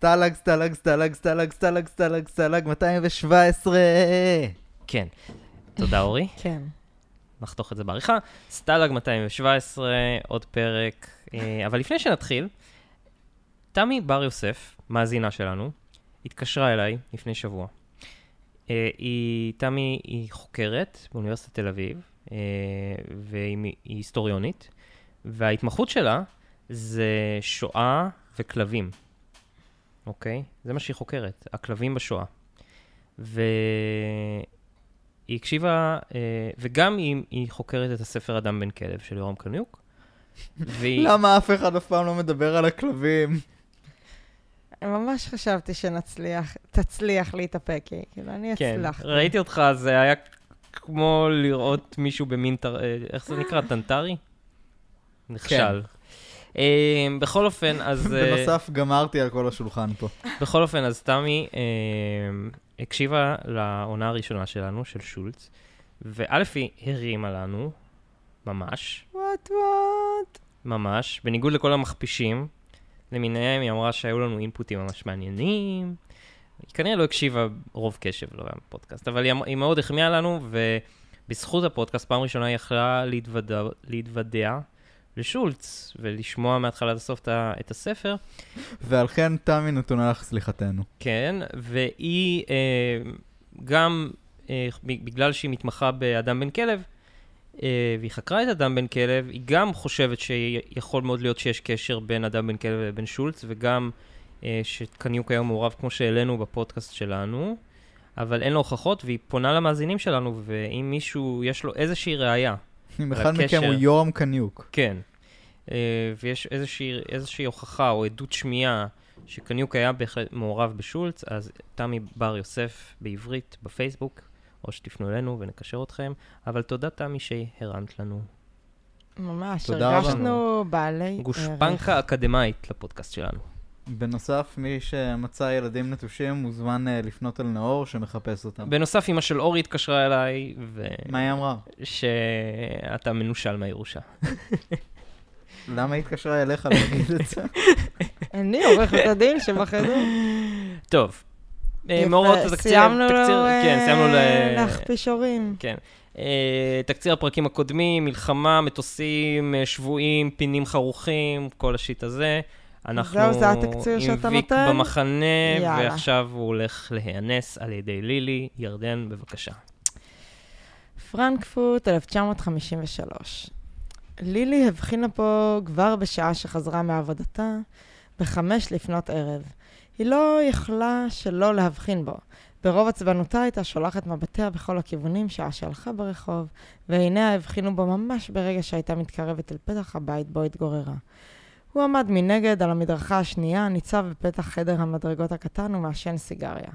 סטלג, סטלג, סטלג, סטלג, סטלג, סטלג, סטלג, 217. כן. תודה, אורי. כן. נחתוך את זה בעריכה. סטלג 217, עוד פרק. אה, אבל לפני שנתחיל, תמי בר יוסף, מאזינה שלנו, התקשרה אליי לפני שבוע. אה, היא, תמי היא חוקרת באוניברסיטת תל אביב, אה, והיא היסטוריונית, וההתמחות שלה זה שואה וכלבים, אוקיי? זה מה שהיא חוקרת, הכלבים בשואה. והיא הקשיבה, אה, וגם היא, היא חוקרת את הספר אדם בן כלב של יורם קניוק. והיא... למה אף אחד אף פעם לא מדבר על הכלבים? ממש חשבתי שנצליח, תצליח להתאפק, כי כאילו, אני כן, הצלחתי. ראיתי אותך, זה היה כמו לראות מישהו במין. אה, איך זה נקרא? טנטרי? נכשל. אה, בכל אופן, אז... אה, בנוסף, גמרתי על כל השולחן פה. בכל אופן, אז תמי אה, הקשיבה לעונה הראשונה שלנו, של שולץ, וא' היא הרימה לנו, ממש, וואט וואט. ממש, בניגוד לכל המכפישים למיניהם, היא אמרה שהיו לנו אינפוטים ממש מעניינים. היא כנראה לא הקשיבה רוב קשב לא לפודקאסט, אבל היא, אמ- היא מאוד החמיאה לנו, ובזכות הפודקאסט, פעם ראשונה היא יכלה להתוודע, להתוודע לשולץ, ולשמוע מההתחלה עד הסוף את הספר. ועל כן תמי נתונה לך סליחתנו. כן, והיא אה, גם, אה, בגלל שהיא מתמחה באדם בן כלב, אה, והיא חקרה את אדם בן כלב, היא גם חושבת שיכול מאוד להיות שיש קשר בין אדם בן כלב לבין שולץ, וגם אה, שקניוק היה מעורב כמו שהעלינו בפודקאסט שלנו, אבל אין לו הוכחות, והיא פונה למאזינים שלנו, ואם מישהו, יש לו איזושהי ראייה, אם אחד מכם. הוא יורם קניוק. כן, אה, ויש איזושהי, איזושהי הוכחה או עדות שמיעה שקניוק היה בהחלט מעורב בשולץ, אז תמי בר יוסף בעברית בפייסבוק, או שתפנו אלינו ונקשר אתכם, אבל תודה תמי שהרמת לנו ממש, תודה רבה. הרגשנו בעלי. גושפנקה אקדמאית לפודקאסט שלנו. בנוסף, מי שמצא ילדים נטושים מוזמן אה, לפנות אל נאור שמחפש אותם. בנוסף, אמא של אורי התקשרה אליי, מה היא אמרה? ושאתה מנושל מהירושה. למה היא התקשרה אליך להגיד את זה? אני עורכת הדין שבחדר. טוב, אה, מאורעות התקציר, סיימנו תקציר- לו, כן. אה, להכפיש הורים. כן. אה, תקציר הפרקים הקודמים, מלחמה, מטוסים, אה, שבויים, פינים חרוכים, כל השיט הזה. אנחנו זהו, זה התקציר שאתה עם ויק נותן? במחנה, יאללה. ועכשיו הוא הולך להיאנס על ידי לילי. ירדן, בבקשה. פרנקפורט, 1953. לילי הבחינה פה כבר בשעה שחזרה מעבודתה, בחמש לפנות ערב. היא לא יכלה שלא להבחין בו. ברוב עצבנותה הייתה שולחת מבטיה בכל הכיוונים שעה שהלכה ברחוב, ועיניה הבחינו בו ממש ברגע שהייתה מתקרבת אל פתח הבית בו התגוררה. הוא עמד מנגד על המדרכה השנייה, ניצב בפתח חדר המדרגות הקטן ומעשן סיגריה.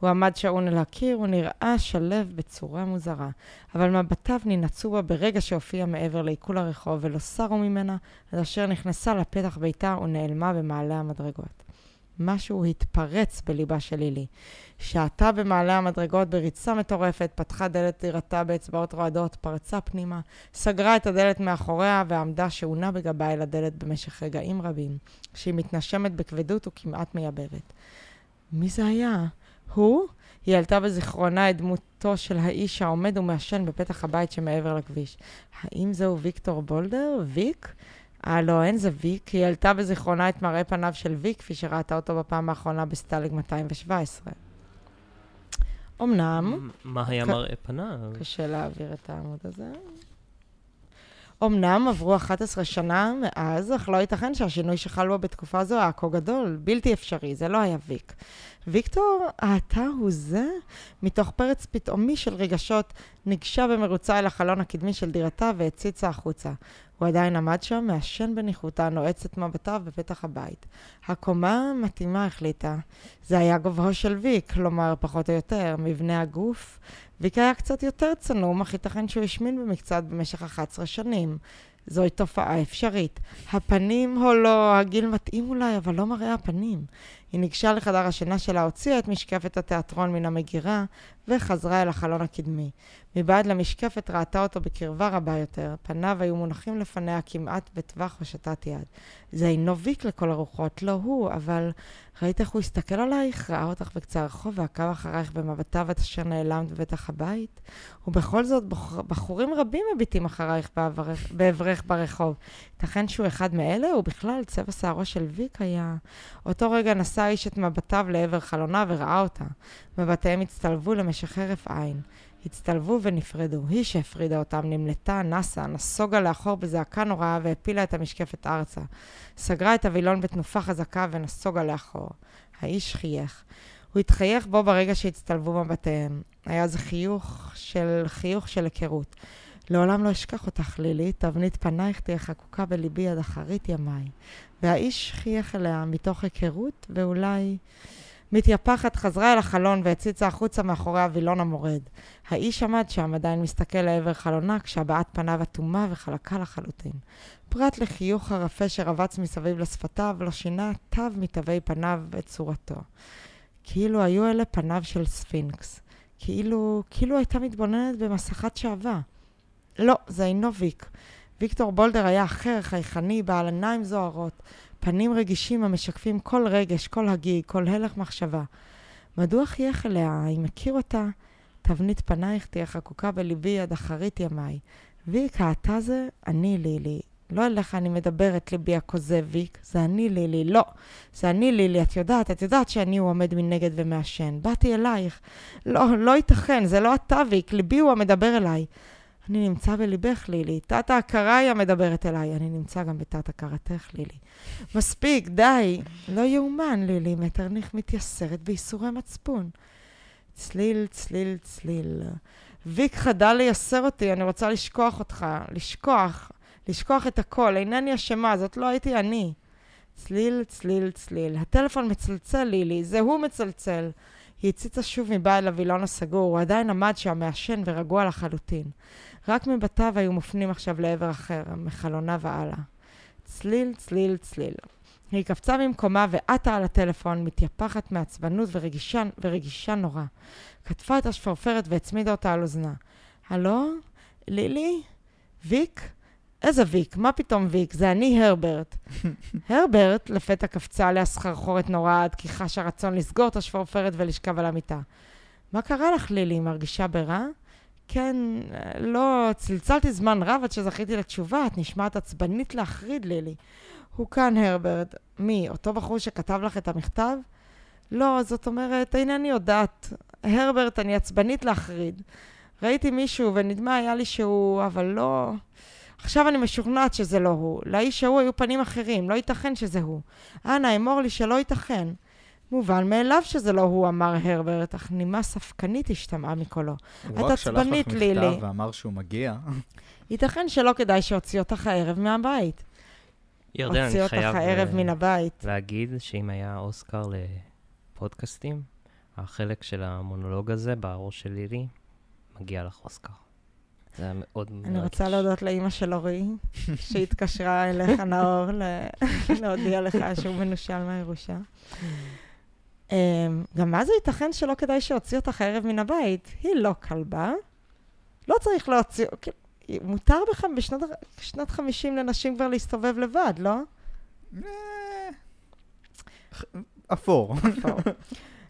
הוא עמד שעון אל הקיר ונראה שלו בצורה מוזרה, אבל מבטיו ננעצו בה ברגע שהופיע מעבר לעיכול הרחוב ולא סרו ממנה, עד אשר נכנסה לפתח ביתה ונעלמה במעלה המדרגות. משהו התפרץ בליבה של לילי. שעתה במעלה המדרגות בריצה מטורפת, פתחה דלת דירתה באצבעות רועדות, פרצה פנימה, סגרה את הדלת מאחוריה ועמדה שעונה בגבה אל הדלת במשך רגעים רבים, כשהיא מתנשמת בכבדות וכמעט מייבבת. מי זה היה? הוא? היא העלתה בזיכרונה את דמותו של האיש העומד ומעשן בפתח הבית שמעבר לכביש. האם זהו ויקטור בולדר? ויק? אה, לא, אין זה ויק. היא העלתה בזיכרונה את מראה פניו של ויק, כפי שראתה אותו בפעם האחרונה בסטלג 217. אמנם, מה היה כ- מראה פניו? קשה להעביר את העמוד הזה. אמנם עברו 11 שנה מאז, אך לא ייתכן שהשינוי שחל בו בתקופה זו היה כה גדול, בלתי אפשרי, זה לא היה ויק. ויקטור, אתה הוא זה? מתוך פרץ פתאומי של רגשות, ניגשה במרוצה אל החלון הקדמי של דירתה והציצה החוצה. הוא עדיין עמד שם, מעשן בניחותה, נועץ את מבטיו בפתח הבית. הקומה מתאימה, החליטה. זה היה גובהו של ויק, כלומר, פחות או יותר, מבנה הגוף. ויק היה קצת יותר צנום, אך ייתכן שהוא השמין במקצת במשך 11 שנים. זוהי תופעה אפשרית. הפנים או לא, הגיל מתאים אולי, אבל לא מראה הפנים. היא ניגשה לחדר השינה שלה, הוציאה את משקפת התיאטרון מן המגירה, וחזרה אל החלון הקדמי. מבעד למשקפת ראתה אותו בקרבה רבה יותר. פניו היו מונחים לפניה כמעט בטווח הושטת יד. זה אינו ויק לכל הרוחות, לא הוא, אבל ראית איך הוא הסתכל עלייך? ראה אותך בקצה הרחוב ועקב אחרייך במבטיו עד אשר נעלמת בבטח הבית? ובכל זאת, בחור, בחורים רבים מביטים אחרייך בעברך ברחוב. ייתכן שהוא אחד מאלה? ובכלל, צבע שערו של ויק היה... אותו רגע נשא האיש את מבטיו לעבר חלונה וראה אותה. מבטיהם הצטלבו למשך הרף עין. הצטלבו ונפרדו. היא שהפרידה אותם נמלטה, נסה, נסוגה לאחור בזעקה נוראה והפילה את המשקפת ארצה. סגרה את הווילון בתנופה חזקה ונסוגה לאחור. האיש חייך. הוא התחייך בו ברגע שהצטלבו מבטיהם. היה זה חיוך של חיוך של היכרות. לעולם לא אשכח אותך, לילי, תבנית פנייך תהיה חקוקה בליבי עד אחרית ימיי. והאיש חייך אליה מתוך היכרות, ואולי... מתייפחת, חזרה אל החלון והציצה החוצה מאחורי הווילון המורד. האיש עמד שם, עדיין מסתכל לעבר חלונה, כשהבעת פניו אטומה וחלקה לחלוטין. פרט לחיוך הרפה שרבץ מסביב לשפתיו, לא שינה תו מתווי פניו את צורתו. כאילו היו אלה פניו של ספינקס. כאילו, כאילו הייתה מתבוננת במסכת שעווה. לא, זה אינו ויק. ויקטור בולדר היה אחר, חייכני, בעל עיניים זוהרות. פנים רגישים המשקפים כל רגש, כל הגיג, כל הלך מחשבה. מדוע חייך אליה? אם מכיר אותה, תבנית פנייך תהיה חקוקה בליבי עד אחרית ימיי. ויק, האתה זה אני לילי. לא אליך אני מדברת, ליבי הכוזב, ויק. זה אני לילי. לא, זה אני לילי. את יודעת, את יודעת שאני הוא עומד מנגד ומעשן. באתי אלייך. לא, לא ייתכן, זה לא אתה, ויק. ליבי הוא המדבר אליי. אני נמצא בליבך, לילי. תת ההכרה היא המדברת אליי. אני נמצא גם בתת הכרתך, לילי. מספיק, די. לא יאומן, לילי. מטרניך מתייסרת בייסורי מצפון. צליל, צליל, צליל. ויק חדל לייסר אותי, אני רוצה לשכוח אותך. לשכוח. לשכוח את הכל. אינני אשמה, זאת לא הייתי אני. צליל, צליל, צליל. הטלפון מצלצל, לילי. זה הוא מצלצל. היא הציצה שוב מבעד לווילון הסגור, הוא עדיין עמד שם מעשן ורגוע לחלוטין. רק מבטיו היו מופנים עכשיו לעבר אחר, מחלונה והלאה. צליל, צליל, צליל. היא קפצה ממקומה ועטה על הטלפון, מתייפחת מעצבנות ורגישה, ורגישה נורא. כתפה את השפרפרת והצמידה אותה על אוזנה. הלו? לילי? ויק? איזה ויק? מה פתאום ויק? זה אני הרברט. הרברט לפתע קפצה עליה סחרחורת נוראה עד כי חשה רצון לסגור את השפרפרת ולשכב על המיטה. מה קרה לך, לילי? מרגישה ברע? כן, לא, צלצלתי זמן רב עד שזכיתי לתשובה, את נשמעת עצבנית להחריד, לילי. הוא כאן, הרברט. מי, אותו בחור שכתב לך את המכתב? לא, זאת אומרת, אינני יודעת. הרברט, אני עצבנית להחריד. ראיתי מישהו ונדמה היה לי שהוא, אבל לא... עכשיו אני משוכנעת שזה לא הוא. לאיש ההוא היו פנים אחרים, לא ייתכן שזה הוא. אנא, אמור לי שלא ייתכן. מובן מאליו שזה לא הוא, אמר הרברט, אך נימה ספקנית השתמעה מקולו. הוא רק שלח לך מכתב ואמר שהוא מגיע. ייתכן שלא כדאי שאוציא אותך הערב מהבית. ירדן, אני הוציא אותך חייב הערב אה, מן הבית. להגיד שאם היה אוסקר לפודקאסטים, החלק של המונולוג הזה בראש של לילי, מגיע לך אוסקר. זה היה מאוד אני מרגש. רוצה להודות לאימא של אורי, שהתקשרה אליך, נאור, להודיע לך שהוא מנושל מהירושה. אמ, גם מה זה ייתכן שלא כדאי שאוציא אותך הערב מן הבית? היא לא כלבה. לא צריך להוציא... מותר בך בשנות ה- שנת 50 לנשים כבר להסתובב לבד, לא? אה, אפור.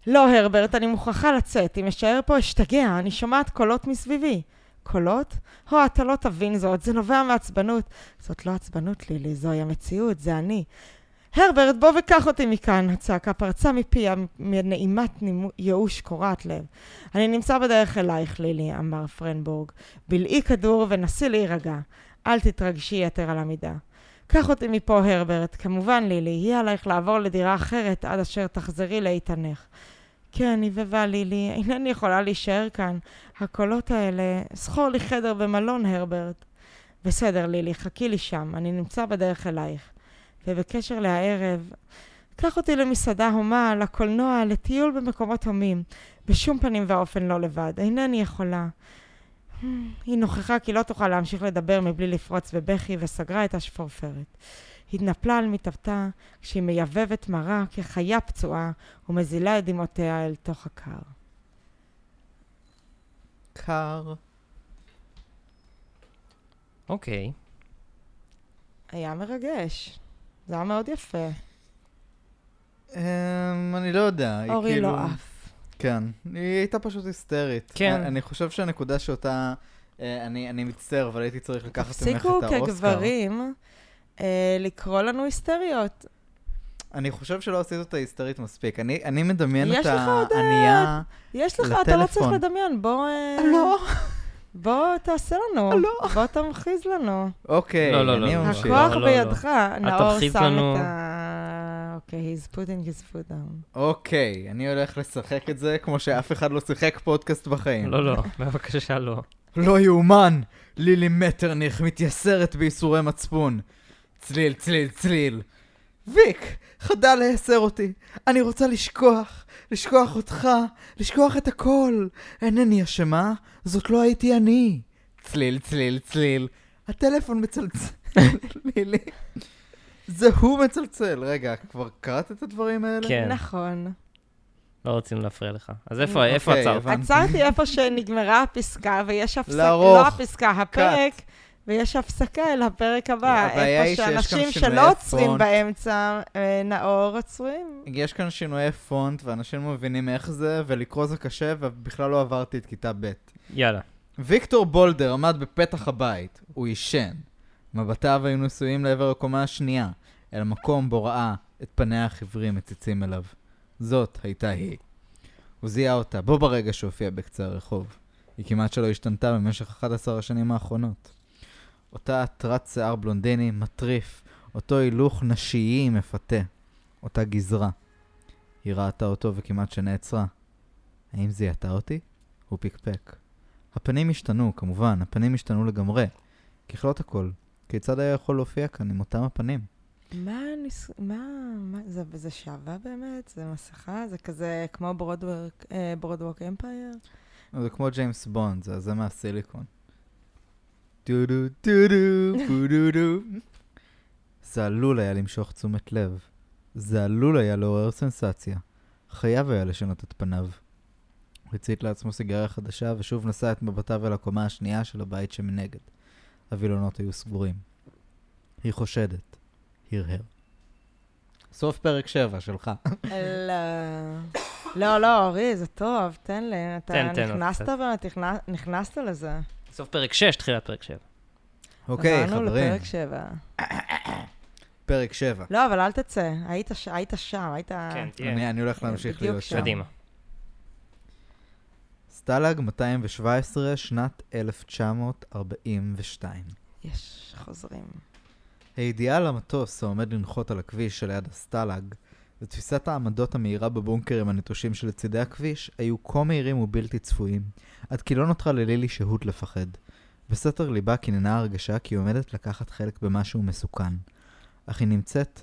לא, הרברט, אני מוכרחה לצאת. אם אשאר פה, אשתגע, אני שומעת קולות מסביבי. קולות? הו, אתה לא תבין זאת, זה נובע מעצבנות. זאת לא עצבנות, לילי, זוהי המציאות, זה אני. הרברט, בוא וקח אותי מכאן. הצעקה פרצה מפיה מנעימת ייאוש קורעת לב. אני נמצא בדרך אלייך, לילי, אמר פרנבורג. בלעי כדור ונסי להירגע. אל תתרגשי יתר על המידה. קח אותי מפה, הרברט. כמובן, לילי, יהיה עלייך לעבור לדירה אחרת עד אשר תחזרי לאיתנך. כן, הבהבה לילי, אינני יכולה להישאר כאן. הקולות האלה... זכור לי חדר במלון, הרברט. בסדר, לילי, חכי לי שם, אני נמצא בדרך אלייך. ובקשר להערב, קח אותי למסעדה הומה, לקולנוע, לטיול במקומות הומים. בשום פנים ואופן לא לבד, אינני יכולה. היא נוכחה כי לא תוכל להמשיך לדבר מבלי לפרוץ בבכי וסגרה את השפורפרת. התנפלה על מיטבתה כשהיא מייבבת מרה כחיה פצועה ומזילה את דמעותיה אל תוך הקר. קר. אוקיי. היה מרגש. זה היה מאוד יפה. אמ, אני לא יודע. היא אורי כאילו- לא עף. כן. היא הייתה פשוט היסטרית. כן. אני- אני חושב שהנקודה שאותה... אה, אני אני מצטער, אבל הייתי צריך לקחת ממך את תפסיקו האוסקר. כגברים אה, לקרוא לנו היסטריות. אני חושב שלא עשית אותה היסטרית מספיק. אני אני מדמיין יש את לך עוד, אה, הענייה... יש לך, אתה לא צריך לטלפון. לדמיין, בוא... אה, לא. בוא תעשה לנו. לא. בוא תמחיז לנו. אוקיי, לא, לא, לא, אני לא. ממשיך. הכוח לא. בידך. נאור שם לנו. את ה... אוקיי, he's putting his foot down. אוקיי, אני הולך לשחק את זה כמו שאף אחד לא שיחק פודקאסט בחיים. לא, לא, בבקשה לא. לא יאומן! לילי מטרניך מתייסרת בייסורי מצפון. צליל, צליל, צליל. ויק, חדל להסר אותי. אני רוצה לשכוח, לשכוח אותך, לשכוח את הכל. אינני אשמה, זאת לא הייתי אני. צליל, צליל, צליל. הטלפון מצלצל, לילי. זה הוא מצלצל. רגע, כבר קראת את הדברים האלה? כן. נכון. לא רוצים להפריע לך. אז איפה איפה אוקיי, עצרת? הבנתי. עצרתי איפה שנגמרה הפסקה, ויש הפסקה, לערוך. לא הפסקה, הפרק, ויש הפסקה אל הפרק הבא. איפה שאנשים שלא עוצרים. באמצע, אה, נאור עוצרים. יש כאן שינויי פונט, ואנשים לא מבינים איך זה, ולקרוא זה קשה, ובכלל לא עברתי את כיתה ב'. יאללה. ויקטור בולדר עמד בפתח הבית, הוא עישן. מבטיו היו נשואים לעבר הקומה השנייה, אל המקום בו ראה את פניה החיוורים מציצים אליו. זאת הייתה היא. הוא זיהה אותה, בו ברגע שהופיע בקצה הרחוב. היא כמעט שלא השתנתה במשך 11 השנים האחרונות. אותה עטרת שיער בלונדיני מטריף, אותו הילוך נשיי מפתה. אותה גזרה. היא ראתה אותו וכמעט שנעצרה. האם זיהתה אותי? הוא פקפק. הפנים השתנו, כמובן, הפנים השתנו לגמרי. ככלות הכל, כיצד היה יכול להופיע כאן עם אותם הפנים? מה, נס... מה, מה, זה, זה שווה באמת? זה מסכה? זה כזה כמו ברודווק, אה, ברודווק אמפייר? זה כמו ג'יימס בונד, זה זה מהסיליקון. דו דו דו דו בו דו דו. זה עלול היה למשוך תשומת לב. זה עלול היה לעורר סנסציה. חייב היה לשנות את פניו. הוא הצית לעצמו סיגריה חדשה ושוב נשא את מבטיו אל הקומה השנייה של הבית שמנגד. הווילונות היו סגורים. היא חושדת. הרהר. סוף פרק 7 שלך. לא. לא, לא, אורי, זה טוב, תן לי. אתה תן, תן, נכנסת. באמת, נכנס- נכנסת לזה. סוף פרק 6, תחילת פרק 7. אוקיי, עברנו חברים. לפרק 7. פרק 7. לא, אבל אל תצא, היית ש- היית שם, היית... כן, תהיה. אני אני הולך להמשיך בדיוק להיות שם. קדימה. סטלג 217, שנת 1942. יש, חוזרים. הידיעה על המטוס העומד לנחות על הכביש שליד הסטלג, ותפיסת העמדות המהירה בבונקרים הנטושים שלצידי הכביש, היו כה מהירים ובלתי צפויים, עד כי לא נותרה ללילי שהות לפחד. בסתר ליבה קיננה הרגשה כי היא עומדת לקחת חלק במשהו מסוכן, אך היא נמצאת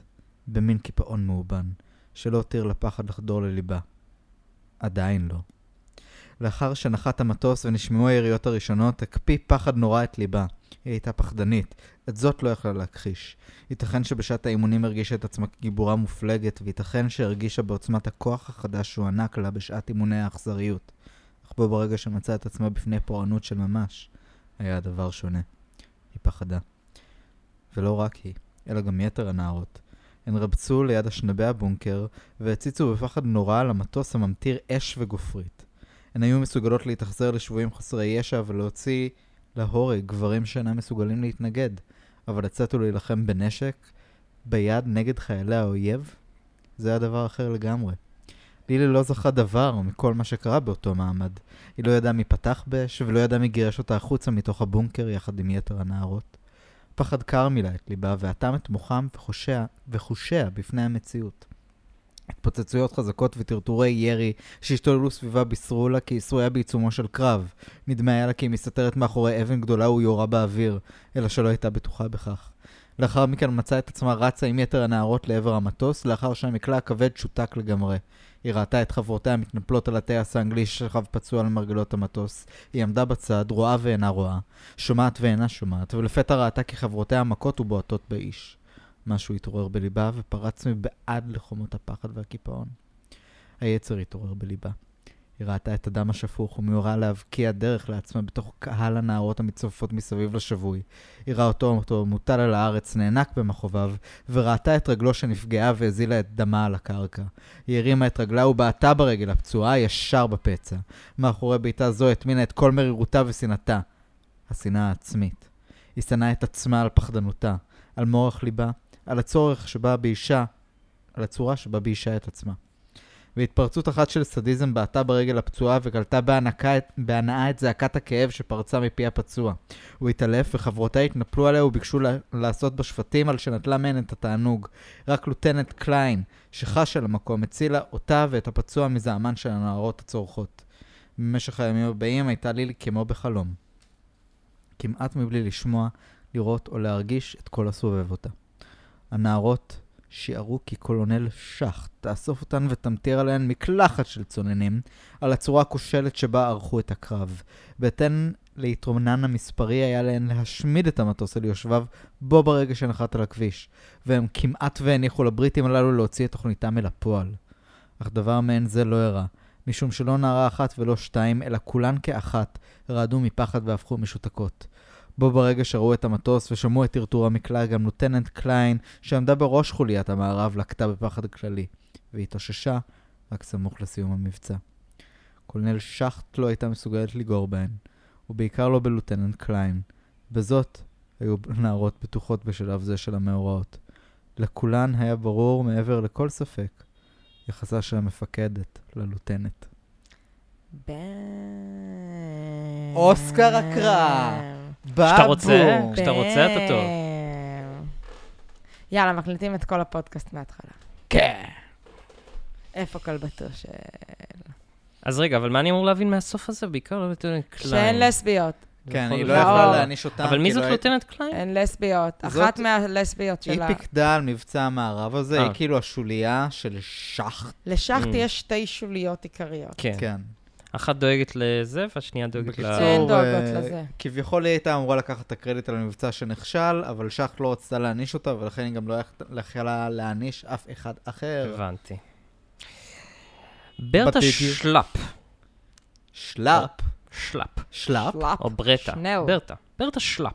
במין קיפאון מאובן, שלא הותיר לפחד לחדור לליבה. עדיין לא. לאחר שנחת המטוס ונשמעו היריות הראשונות, הקפיא פחד נורא את ליבה. היא הייתה פחדנית, את זאת לא יכלה להכחיש. ייתכן שבשעת האימונים הרגישה את עצמה כגיבורה מופלגת, וייתכן שהרגישה בעוצמת הכוח החדש שהוענק לה בשעת אימוני האכזריות. אך בו ברגע שמצאה את עצמה בפני פורענות של ממש, היה הדבר שונה. היא פחדה. ולא רק היא, אלא גם יתר הנערות. הן רבצו ליד אשנבי הבונקר, והציצו בפחד נורא על המטוס הממטיר אש וגופרית. הן היו מסוגלות להתאכזר לשבויים חסרי ישע ולהוציא להורג גברים שאינם מסוגלים להתנגד, אבל לצאת ולהילחם בנשק, ביד נגד חיילי האויב, זה היה דבר אחר לגמרי. לילי לא זכה דבר מכל מה שקרה באותו מעמד. היא לא ידעה מי פתח באש, ולא ידעה מי גירש אותה החוצה מתוך הבונקר יחד עם יתר הנערות. פחד קר מילא את ליבה, ואטם את מוחם וחושיה, וחושיה בפני המציאות. התפוצצויות חזקות וטרטורי ירי שהשתוללו סביבה בישרו לה כי ישרו היה בעיצומו של קרב. נדמה היה לה כי היא מסתתרת מאחורי אבן גדולה ויורה באוויר, אלא שלא הייתה בטוחה בכך. לאחר מכן מצאה את עצמה רצה עם יתר הנערות לעבר המטוס, לאחר שהמקלע הכבד שותק לגמרי. היא ראתה את חברותיה מתנפלות על הטייס האנגלי ששכב פצוע על מרגלות המטוס. היא עמדה בצד, רואה ואינה רואה, שומעת ואינה שומעת, ולפתע ראתה כי חברותיה מכות ובועטות באיש. משהו התעורר בליבה ופרץ מבעד לחומות הפחד והקיפאון. היצר התעורר בליבה. היא ראתה את הדם השפוך ומיהרה להבקיע דרך לעצמה בתוך קהל הנערות המצטופפות מסביב לשבוי. היא ראה אותו, אותו מוטל על הארץ, נאנק במכאוביו, וראתה את רגלו שנפגעה והזילה את דמה על הקרקע. היא הרימה את רגלה ובעטה ברגל הפצועה ישר בפצע. מאחורי בעיטה זו הטמינה את כל מרירותה ושנאתה. השנאה העצמית. היא שנאה את עצמה על פחדנותה, על מורך ליבה, על הצורך שבה באישה, על הצורה שבה באישה את עצמה. והתפרצות אחת של סדיזם בעטה ברגל הפצועה וקלטה בהנאה את זעקת הכאב שפרצה מפי הפצוע. הוא התעלף וחברותיה התנפלו עליה וביקשו לה, לעשות בשפטים על שנטלה מהן את התענוג. רק לוטנט קליין, שחש על המקום, הצילה אותה ואת הפצוע מזעמן של הנערות הצורחות. במשך הימים הבאים הייתה לילי כמו בחלום. כמעט מבלי לשמוע, לראות או להרגיש את כל הסובב אותה. הנערות שיערו כי קולונל שחט תאסוף אותן ותמטיר עליהן מקלחת של צוננים, על הצורה הכושלת שבה ערכו את הקרב. בהתאם ליתרונן המספרי היה להן להשמיד את המטוס על יושביו בו ברגע שנחת על הכביש, והם כמעט והניחו לבריטים הללו להוציא את תוכניתם אל הפועל. אך דבר מעין זה לא אירע, משום שלא נערה אחת ולא שתיים, אלא כולן כאחת, רעדו מפחד והפכו משותקות. בו ברגע שראו את המטוס ושמעו את טרטור המקלע, גם לוטננט קליין, שעמדה בראש חוליית המערב, לקטה בפחד כללי, והתאוששה רק סמוך לסיום המבצע. קולנל שחט לא הייתה מסוגלת לגור בהן, ובעיקר לא בלוטננט קליין. בזאת היו נערות בטוחות בשלב זה של המאורעות. לכולן היה ברור מעבר לכל ספק יחסה של המפקדת ללוטנט. אוסקר הקרא. כשאתה רוצה. כשאתה רוצה, אתה טוב. בם. יאללה, מקליטים את כל הפודקאסט מההתחלה. כן. איפה כלבתו של... אז רגע, אבל מה אני אמור להבין מהסוף הזה? בעיקר לא לוטננט קליין. שאין לסביות. כן, היא להיות. לא יכלה לא. להעניש אותם. אבל מי זאת לא לוטננט קליין? אין לסביות. אחת מהלסביות היא שלה. פיקדה על מבצע המערב הזה, אה. היא כאילו השוליה של שחט. לשחט Mm. יש שתי שוליות עיקריות. כן. כן. אחת דואגת לזה, והשנייה דואגת ל... בקיצור, דואגות אה, לזה. כביכול היא הייתה אמורה לקחת את הקרדיט על המבצע שנכשל, אבל שחט לא רצתה להעניש אותה, ולכן היא גם לא יכ- יכלה להעניש אף אחד אחר. הבנתי. ברטה. שלאפ. שלאפ. שלאפ. שלאפ? או ברטה. ברטה. ברטה שלאפ.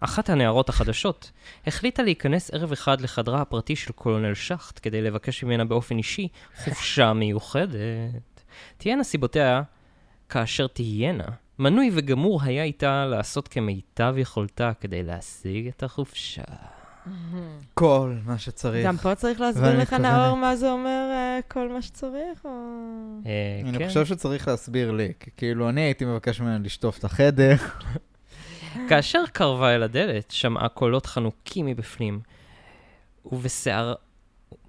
אחת הנערות החדשות החליטה להיכנס ערב אחד לחדרה הפרטי של קולונל שחט כדי לבקש ממנה באופן אישי חופשה מיוחדת. תהיינה סיבותיה כאשר תהיינה. מנוי וגמור היה איתה לעשות כמיטב יכולתה כדי להשיג את החופשה. כל מה שצריך. גם פה צריך להסביר לך. נאור, מה זה אומר אה, כל מה שצריך, או... אה, אני כן. חושב שצריך להסביר לי, כי כאילו אני הייתי מבקש ממנה לשטוף את החדר. כאשר קרבה אל הדלת, שמעה קולות חנוקים מבפנים. ובשיער...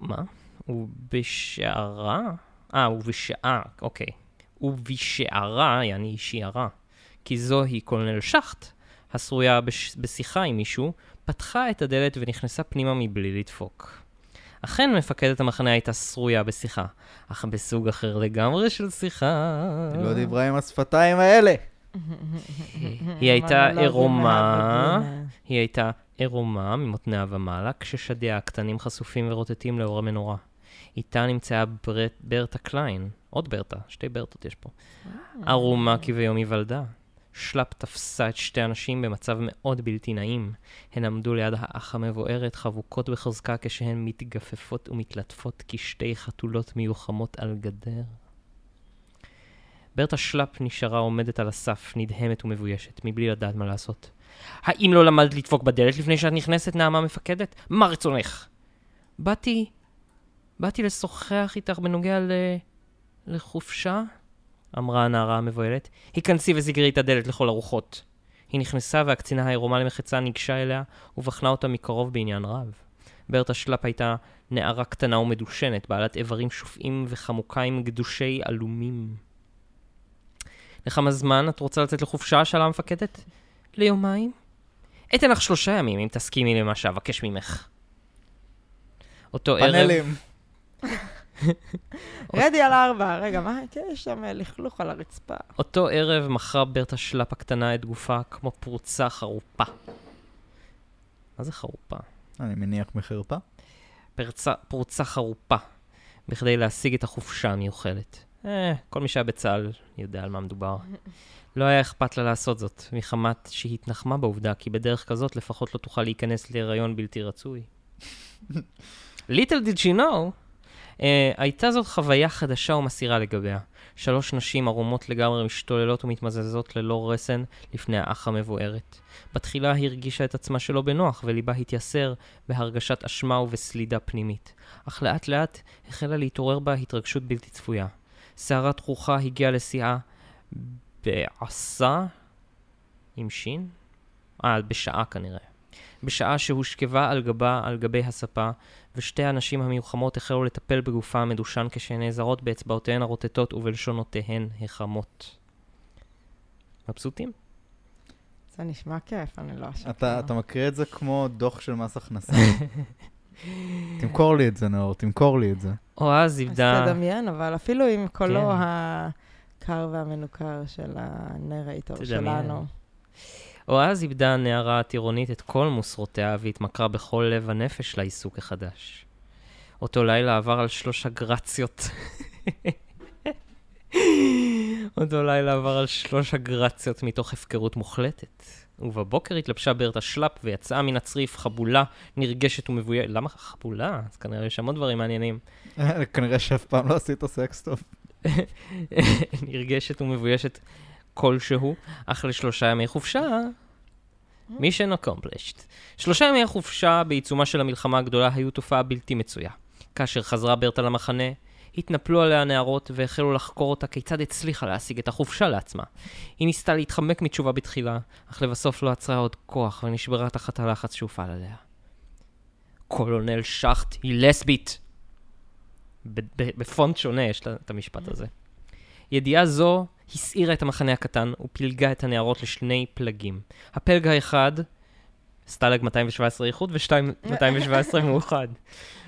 מה? ובשערה? אה, ובשעה, אוקיי. ובשערה, יעני שיערה. כי זוהי קולונל שחט, השרויה בש... בשיחה עם מישהו, פתחה את הדלת ונכנסה פנימה מבלי לדפוק. אכן מפקדת המחנה הייתה שרויה בשיחה, אך בסוג אחר לגמרי של שיחה. היא לא דיברה עם השפתיים האלה. היא הייתה מונולוגים עירומה. היא הייתה עירומה ממותניה ומעלה, כששדיה הקטנים חשופים ורוטטים לאור המנורה. איתה נמצאה ברט, ברטה קליין, עוד ברטה, שתי ברטות יש פה. ערומה כביום היוולדה. שלאפ תפסה את שתי הנשים במצב מאוד בלתי נעים. הן עמדו ליד האח המבוערת, חבוקות בחוזקה כשהן מתגפפות ומתלטפות כשתי חתולות מיוחמות על גדר. ברטה שלאפ נשארה עומדת על הסף, נדהמת ומבוישת, מבלי לדעת מה לעשות. האם לא למדת לדפוק בדלת לפני שאת נכנסת, נעמה מפקדת? מה רצונך? באתי... באתי לשוחח איתך בנוגע ל... לחופשה? אמרה הנערה המבוהלת. היכנסי וסגרי את הדלת לכל הרוחות. היא נכנסה והקצינה העירומה למחצה ניגשה אליה ובחנה אותה מקרוב בעניין רב. ברטה שלאפ הייתה נערה קטנה ומדושנת, בעלת איברים שופעים וחמוקיים גדושי עלומים. לכמה זמן את רוצה לצאת לחופשה? שאלה המפקדת. ליומיים? אתן לך שלושה ימים אם תסכימי למה שאבקש ממך. אותו ערב... פאנלים. רדי על ארבע. רגע, מה? כן, יש שם אה, לכלוך על הרצפה. אותו ערב מכרה ברטה שלאפ הקטנה את גופה כמו פרוצה חרופה. מה זה חרופה? אני מניח מחרפה. פרצה, פרוצה חרופה, בכדי להשיג את החופשה המיוחלת. אה, כל מי שהיה בצה"ל יודע על מה מדובר. לא היה אכפת לה לעשות זאת, מחמת שהיא התנחמה בעובדה כי בדרך כזאת לפחות לא תוכל להיכנס להיריון בלתי רצוי. Little did she know, uh, הייתה זאת חוויה חדשה ומסעירה לגביה. שלוש נשים ערומות לגמרי משתוללות ומתמזזות ללא רסן לפני האח המבוארת. בתחילה היא הרגישה את עצמה שלא בנוח, וליבה התייסר בהרגשת אשמה ובסלידה פנימית. אך לאט לאט החלה להתעורר בה התרגשות בלתי צפויה. סערת רוחה הגיעה לשיאה בעשה עם שין? אה, בשעה כנראה. בשעה שהושכבה על גבה על גבי הספה, ושתי הנשים המיוחמות החלו לטפל בגופה המדושן כשהן נעזרות באצבעותיהן הרוטטות ובלשונותיהן החמות. מבסוטים? זה נשמע כיף, אני לא אשקר. אתה, אתה מקריא את זה כמו דוח של מס הכנסה. תמכור לי את זה, נאור, תמכור לי את זה. אוהז אז איבדה... תדמיין, אבל אפילו עם קולו כן. הקר והמנוכר של הנרייטור תדמיין. שלנו. אוהז איבדה הנערה הטירונית את כל מוסרותיה והתמכרה בכל לב הנפש לעיסוק החדש. אותו לילה עבר על שלוש הגרציות. אותו לילה עבר על שלוש הגרציות מתוך הפקרות מוחלטת. ובבוקר התלבשה ברטה שלאפ ויצאה מן הצריף חבולה, נרגשת ומבוישת. למה חבולה? אז כנראה יש המון דברים מעניינים. כנראה שאף פעם לא עשית סקס טוב. נרגשת ומבוישת כלשהו, אך לשלושה ימי חופשה, mission accomplished. שלושה ימי החופשה בעיצומה של המלחמה הגדולה היו תופעה בלתי מצויה. כאשר חזרה ברטה למחנה, התנפלו עליה הנערות והחלו לחקור אותה כיצד הצליחה להשיג את החופשה לעצמה. היא ניסתה להתחמק מתשובה בתחילה, אך לבסוף לא עצרה עוד כוח ונשברה תחת הלחץ שהופעל עליה. קולונל שחט היא לסבית. בפונט שונה יש את המשפט הזה. ידיעה זו הסעירה את המחנה הקטן ופילגה את הנערות לשני פלגים. הפלג האחד, סטלג 217 איחוד ו-217 מאוחד.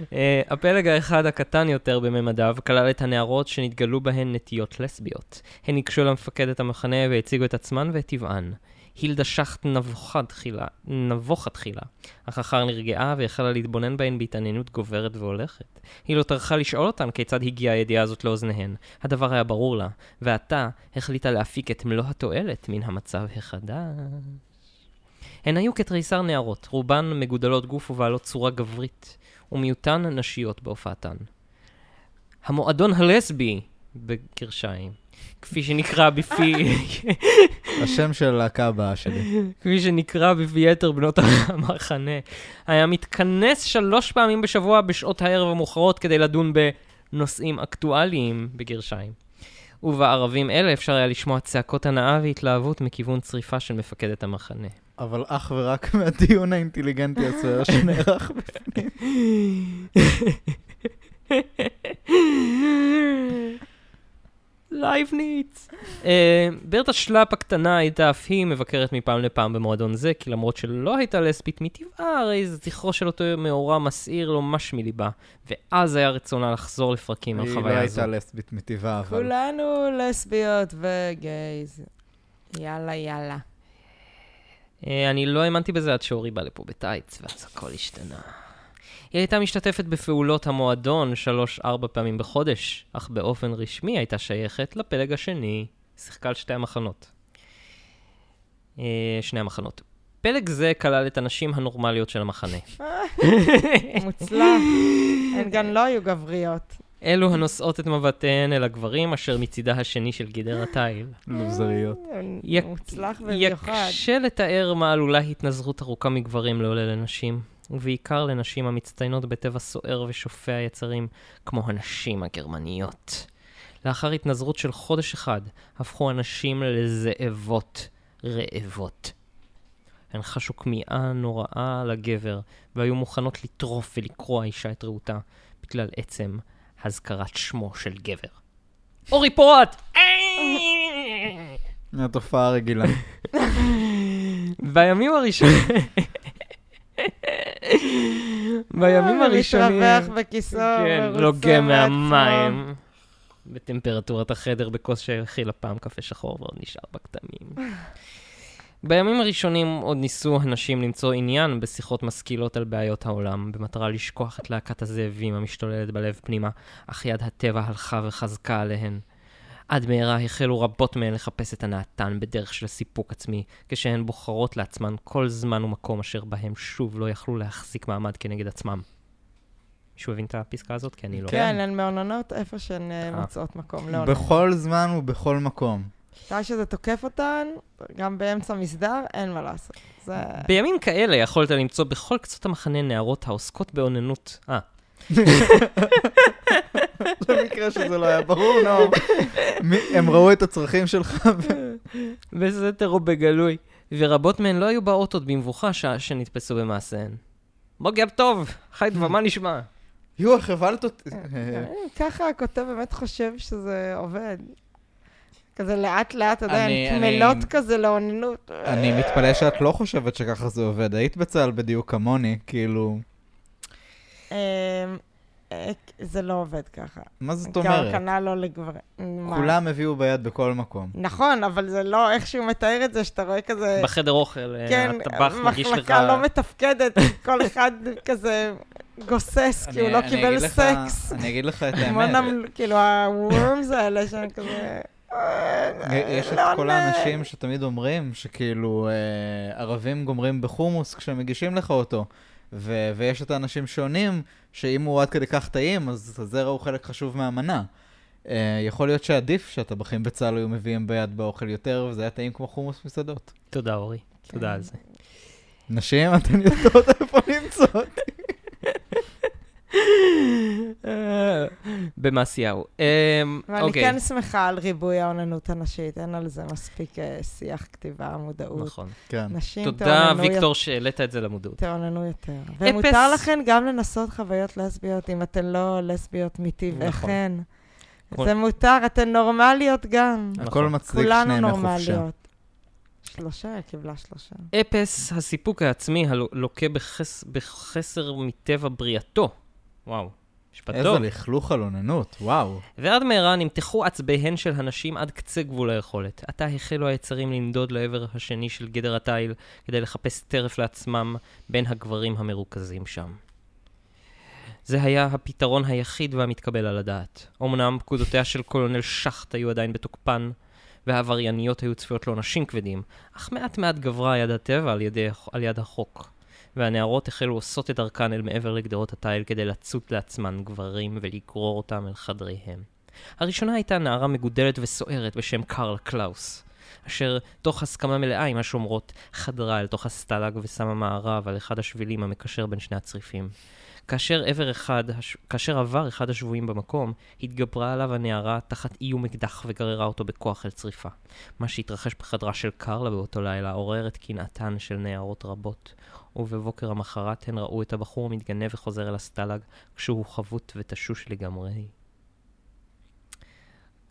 Uh, הפלג האחד הקטן יותר בממדיו כלל את הנערות שנתגלו בהן נטיות לסביות. הן ניגשו למפקדת המחנה והציגו את עצמן ואת טבען. הילדה שחט נבוכה תחילה, נבוכה תחילה, אך אחר נרגעה והחלה להתבונן בהן בהתעניינות גוברת והולכת. היא לא טרחה לשאול אותן כיצד הגיעה הידיעה הזאת לאוזניהן. הדבר היה ברור לה, ועתה החליטה להפיק את מלוא התועלת מן המצב החדש. הן היו כתריסר נערות, רובן מגודלות גוף ובעלות צורה גברית, ומיעוטן נשיות בהופעתן. המועדון הלסבי, בגרשיים, כפי שנקרא בפי, השם של הבאה שלי. כפי שנקרא בפי יתר בנות המחנה, היה מתכנס שלוש פעמים בשבוע בשעות הערב המאוחרות כדי לדון בנושאים אקטואליים, בגרשיים. ובערבים אלה אפשר היה לשמוע צעקות הנאה והתלהבות מכיוון צריפה של מפקדת המחנה. אבל אך ורק מהדיון האינטליגנטי הסוער שנערך בפנים. לייבניץ. אה, ברטה שלאפ הקטנה הייתה אף היא מבקרת מפעם לפעם במועדון זה, כי למרות שלא הייתה לסבית מטבעה, הרי זכרו של אותו מאורע מסעיר לו מש מליבה, ואז היה רצונה לחזור לפרקים על היא לא חוויה זו. הייתה לסבית מטבעה, אבל... כולנו לסביות וגייז. יאללה, יאללה. אה, אני לא האמנתי בזה עד שאורי בא לפה בטייץ, ואז הכל השתנה. היא הייתה משתתפת בפעולות המועדון שלוש-ארבע פעמים בחודש, אך באופן רשמי הייתה שייכת לפלג השני. שיחקה על שתי המחנות. אה, שני המחנות. פלג זה כלל את הנשים הנורמליות של המחנה. מוצלח. הן גם לא היו גבריות. אלו הנושאות את מבטיהן אל הגברים, אשר מצידה השני של גדר התיל. לוזריות. יק- מוצלח במיוחד. יקשה לתאר מה עלולה התנזרות ארוכה מגברים לעולה לנשים, ובעיקר לנשים המצטיינות בטבע סוער ושופע יצרים, כמו הנשים הגרמניות. לאחר התנזרות של חודש אחד, הפכו הנשים לזאבות רעבות. הן חשו כמיהה נוראה לגבר, והיו מוכנות לטרוף ולקרוע אישה את רעותה, בגלל עצם הזכרת שמו של גבר. אורי פורט! התופעה הרגילה. בימים הראשונים... בימים הראשונים... מתרווח בכיסו, כן, לוגם. מהמים. בטמפרטורת החדר בכוס שהכילה פעם קפה שחור ועוד נשאר בכתמים. בימים הראשונים עוד ניסו הנשים למצוא עניין בשיחות משכילות על בעיות העולם, במטרה לשכוח את להקת הזאבים המשתוללת בלב פנימה, אך יד הטבע הלכה וחזקה עליהן. עד מהרה החלו רבות מהן לחפש את הנאתן בדרך של סיפוק עצמי, כשהן בוחרות לעצמן כל זמן ומקום אשר בהם שוב לא יכלו להחזיק מעמד כנגד עצמם. מישהו הבין את הפסקה הזאת? כי אני לא... כן, הן מעוננות איפה שהן אה, אה. מוצאות מקום לעונן. בכל זמן ובכל מקום. מתי שזה תוקף אותן, גם באמצע מסדר, אין מה לעשות. זה... בימים כאלה יכולת למצוא בכל קצות המחנה נערות העוסקות באוננות. אה, למקרה שזה לא היה ברור, נאור. מי- הם ראו את הצרכים שלך. בסתר או בגלוי, ורבות מהן לא היו באות עוד במבוכה שעה שנתפסו במעשיהן. בוקר טוב, חי דבמה נשמע. יואו, איך הבלת אותי. אה, ככה הכותב באמת חושב שזה עובד. כזה לאט לאט, אתה יודע, אני- הן אני- קמלות כזה לאוננות. אני מתפלא שאת לא חושבת שככה זה עובד. היית בצה"ל בדיוק כמוני, כאילו... אה, זה לא עובד ככה. מה זאת גם אומרת? כנ"ל לא לגברים. כולם הביאו ביד בכל מקום. נכון, אבל זה לא איך שהוא מתאר את זה, שאתה רואה כזה... בחדר אוכל, אה, כן, הטבח מגיש לך... מחלקה לא מתפקדת, כל אחד כזה גוסס, כי הוא לא קיבל סקס. אני אגיד לך את האמת. כאילו, הוורמס האלה שהם כזה... יש את לא כל. האנשים שתמיד אומרים שכאילו אה, ערבים גומרים בחומוס כשהם מגישים לך אותו. ו- ויש את האנשים שעונים שאם הוא עד כדי כך טעים, אז הזרע הוא חלק חשוב מהמנה. אה, יכול להיות שעדיף שהטבחים בצה"ל היו מביאים ביד באוכל יותר, וזה היה טעים כמו חומוס מסעדות. תודה, אורי. כן. תודה על זה. נשים, אתן יודעות איפה נמצאות. אה, במעשיהו. ואני אוקיי. כן שמחה על ריבוי האוננות הנשית, אין על זה מספיק אה, שיח, כתיבה, מודעות. נכון. כן. נשים תודה, תאוננו ויקטור, שהעלית את זה למודעות. תאוננו יותר. ומותר לכן גם לנסות חוויות לסביות, אם אתן לא לסביות מטבעכן. נכון. זה מותר, אתן נורמליות גם. נכון. הכל מצדיק כולנו שני ימי חופשה. נורמליות. שלושה, קיבלה שלושה. אפס הסיפוק העצמי הלוקה בחס, בחסר מטבע בריאתו. וואו, משפט איזה טוב. לכלוך על אוננות, וואו. ועד מהרה נמתחו עצביהן של הנשים עד קצה גבול היכולת. עתה החלו היצרים לנדוד לעבר השני של גדר התיל, כדי לחפש טרף לעצמם בין הגברים המרוכזים שם. זה היה הפתרון היחיד והמתקבל על הדעת. אמנם פקודותיה של קולונל שחט היו עדיין בתוקפן, והעברייניות היו צפויות לעונשים כבדים, אך מעט מעט גברה יד הטבע על, ידי, על יד החוק. והנערות החלו עושות את דרכן אל מעבר לגדרות התיל כדי לצוד לעצמן גברים ולגרור אותם אל חדריהם. הראשונה הייתה נערה מגודלת וסוערת בשם קרל קלאוס, אשר תוך הסכמה מלאה עם השומרות חדרה אל תוך הסטלג ושמה מערב על אחד השבילים המקשר בין שני הצריפים. כאשר עבר אחד, הש... כאשר עבר אחד השבויים במקום, התגברה עליו הנערה תחת איום אקדח וגררה אותו בכוח אל צריפה. מה שהתרחש בחדרה של קרלה באותו לילה עורר את קנאתן של נערות רבות, ובבוקר המחרת הן ראו את הבחור מתגנב וחוזר אל הסטלג, כשהוא חבוט ותשוש לגמרי.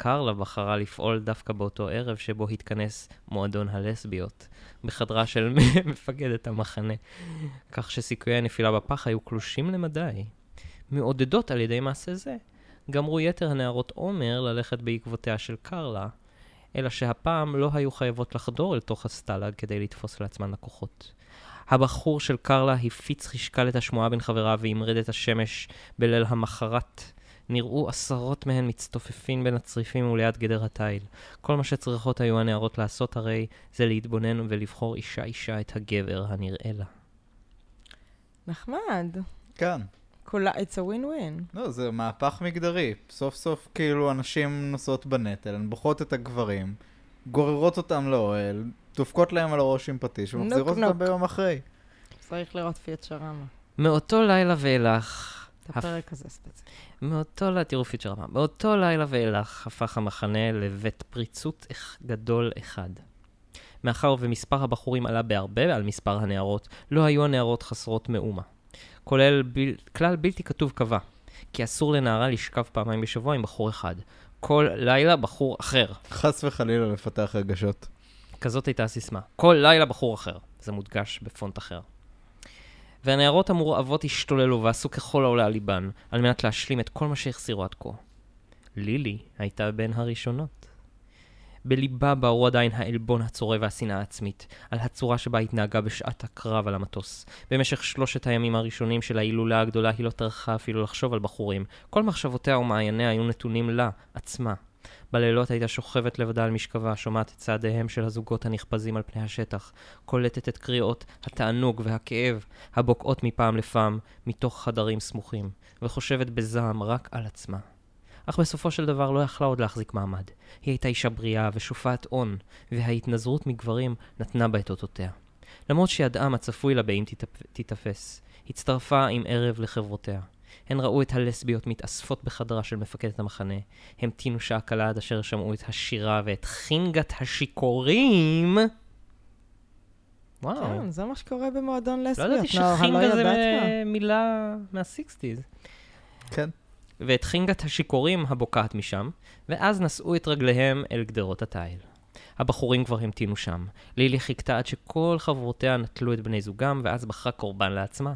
קרלה בחרה לפעול דווקא באותו ערב שבו התכנס מועדון הלסביות, בחדרה של מפקדת המחנה, כך שסיכויי הנפילה בפח היו קלושים למדי. מעודדות על ידי מעשה זה, גמרו יתר הנערות עומר ללכת בעקבותיה של קרלה, אלא שהפעם לא היו חייבות לחדור אל תוך הסטלג כדי לתפוס לעצמן לקוחות. הבחור של קרלה הפיץ חשקל את השמועה בין חבריו והמרד את השמש בליל המחרת. נראו עשרות מהן מצטופפים בין הצריפים וליד גדר התיל. כל מה שצריכות היו הנערות לעשות הרי זה להתבונן ולבחור אישה אישה את הגבר הנראה לה. נחמד. כן. כולה, it's a win-win. לא, זה מהפך מגדרי. סוף סוף כאילו הנשים נושאות בנטל, הן בוכות את הגברים, גוררות אותם לאוהל, דופקות להם על הראש עם פטיש ומחזירות נוק, נוק. אותם ביום אחרי. צריך לראות פיצ'רמה. מאותו לילה ואילך, את הפרק הזה ספציפית. מאותו לילה, תראו פיצ'רמה, מאותו לילה ואילך הפך המחנה לבית פריצות גדול אחד. מאחר ומספר הבחורים עלה בהרבה על מספר הנערות, לא היו הנערות חסרות מאומה. כולל בל... כלל בלתי כתוב קבע, כי אסור לנערה לשכב פעמיים בשבוע עם בחור אחד. כל לילה בחור אחר. חס וחלילה לפתח רגשות. כזאת הייתה הסיסמה. כל לילה בחור אחר. זה מודגש בפונט אחר. והנערות המורעבות השתוללו ועשו ככל העולה על ליבן, על מנת להשלים את כל מה שהחסירו עד כה. לילי הייתה בין הראשונות. בליבה בערו עדיין העלבון הצורב והשנאה העצמית, על הצורה שבה התנהגה בשעת הקרב על המטוס. במשך שלושת הימים הראשונים של ההילולה הגדולה היא לא טרחה אפילו לחשוב על בחורים. כל מחשבותיה ומעייניה היו נתונים לה, עצמה. בלילות הייתה שוכבת לבדה על משכבה, שומעת את צעדיהם של הזוגות הנחפזים על פני השטח, קולטת את קריאות התענוג והכאב הבוקעות מפעם לפעם מתוך חדרים סמוכים, וחושבת בזעם רק על עצמה. אך בסופו של דבר לא יכלה עוד להחזיק מעמד. היא הייתה אישה בריאה ושופעת הון, וההתנזרות מגברים נתנה בה את אותותיה. למרות שידעה מה צפוי לה באם תיתפס, הצטרפה עם ערב לחברותיה. הן ראו את הלסביות מתאספות בחדרה של מפקדת המחנה. המתינו שעה קלה עד אשר שמעו את השירה ואת חינגת השיכורים. וואו. כן, זה מה שקורה במועדון לסביות. לא ידעתי שחינגה זה מילה מהסיקסטיז. כן. ואת חינגת השיכורים הבוקעת משם, ואז נשאו את רגליהם אל גדרות התיל. הבחורים כבר המתינו שם. לילי חיכתה עד שכל חברותיה נטלו את בני זוגם, ואז בחרה קורבן לעצמה.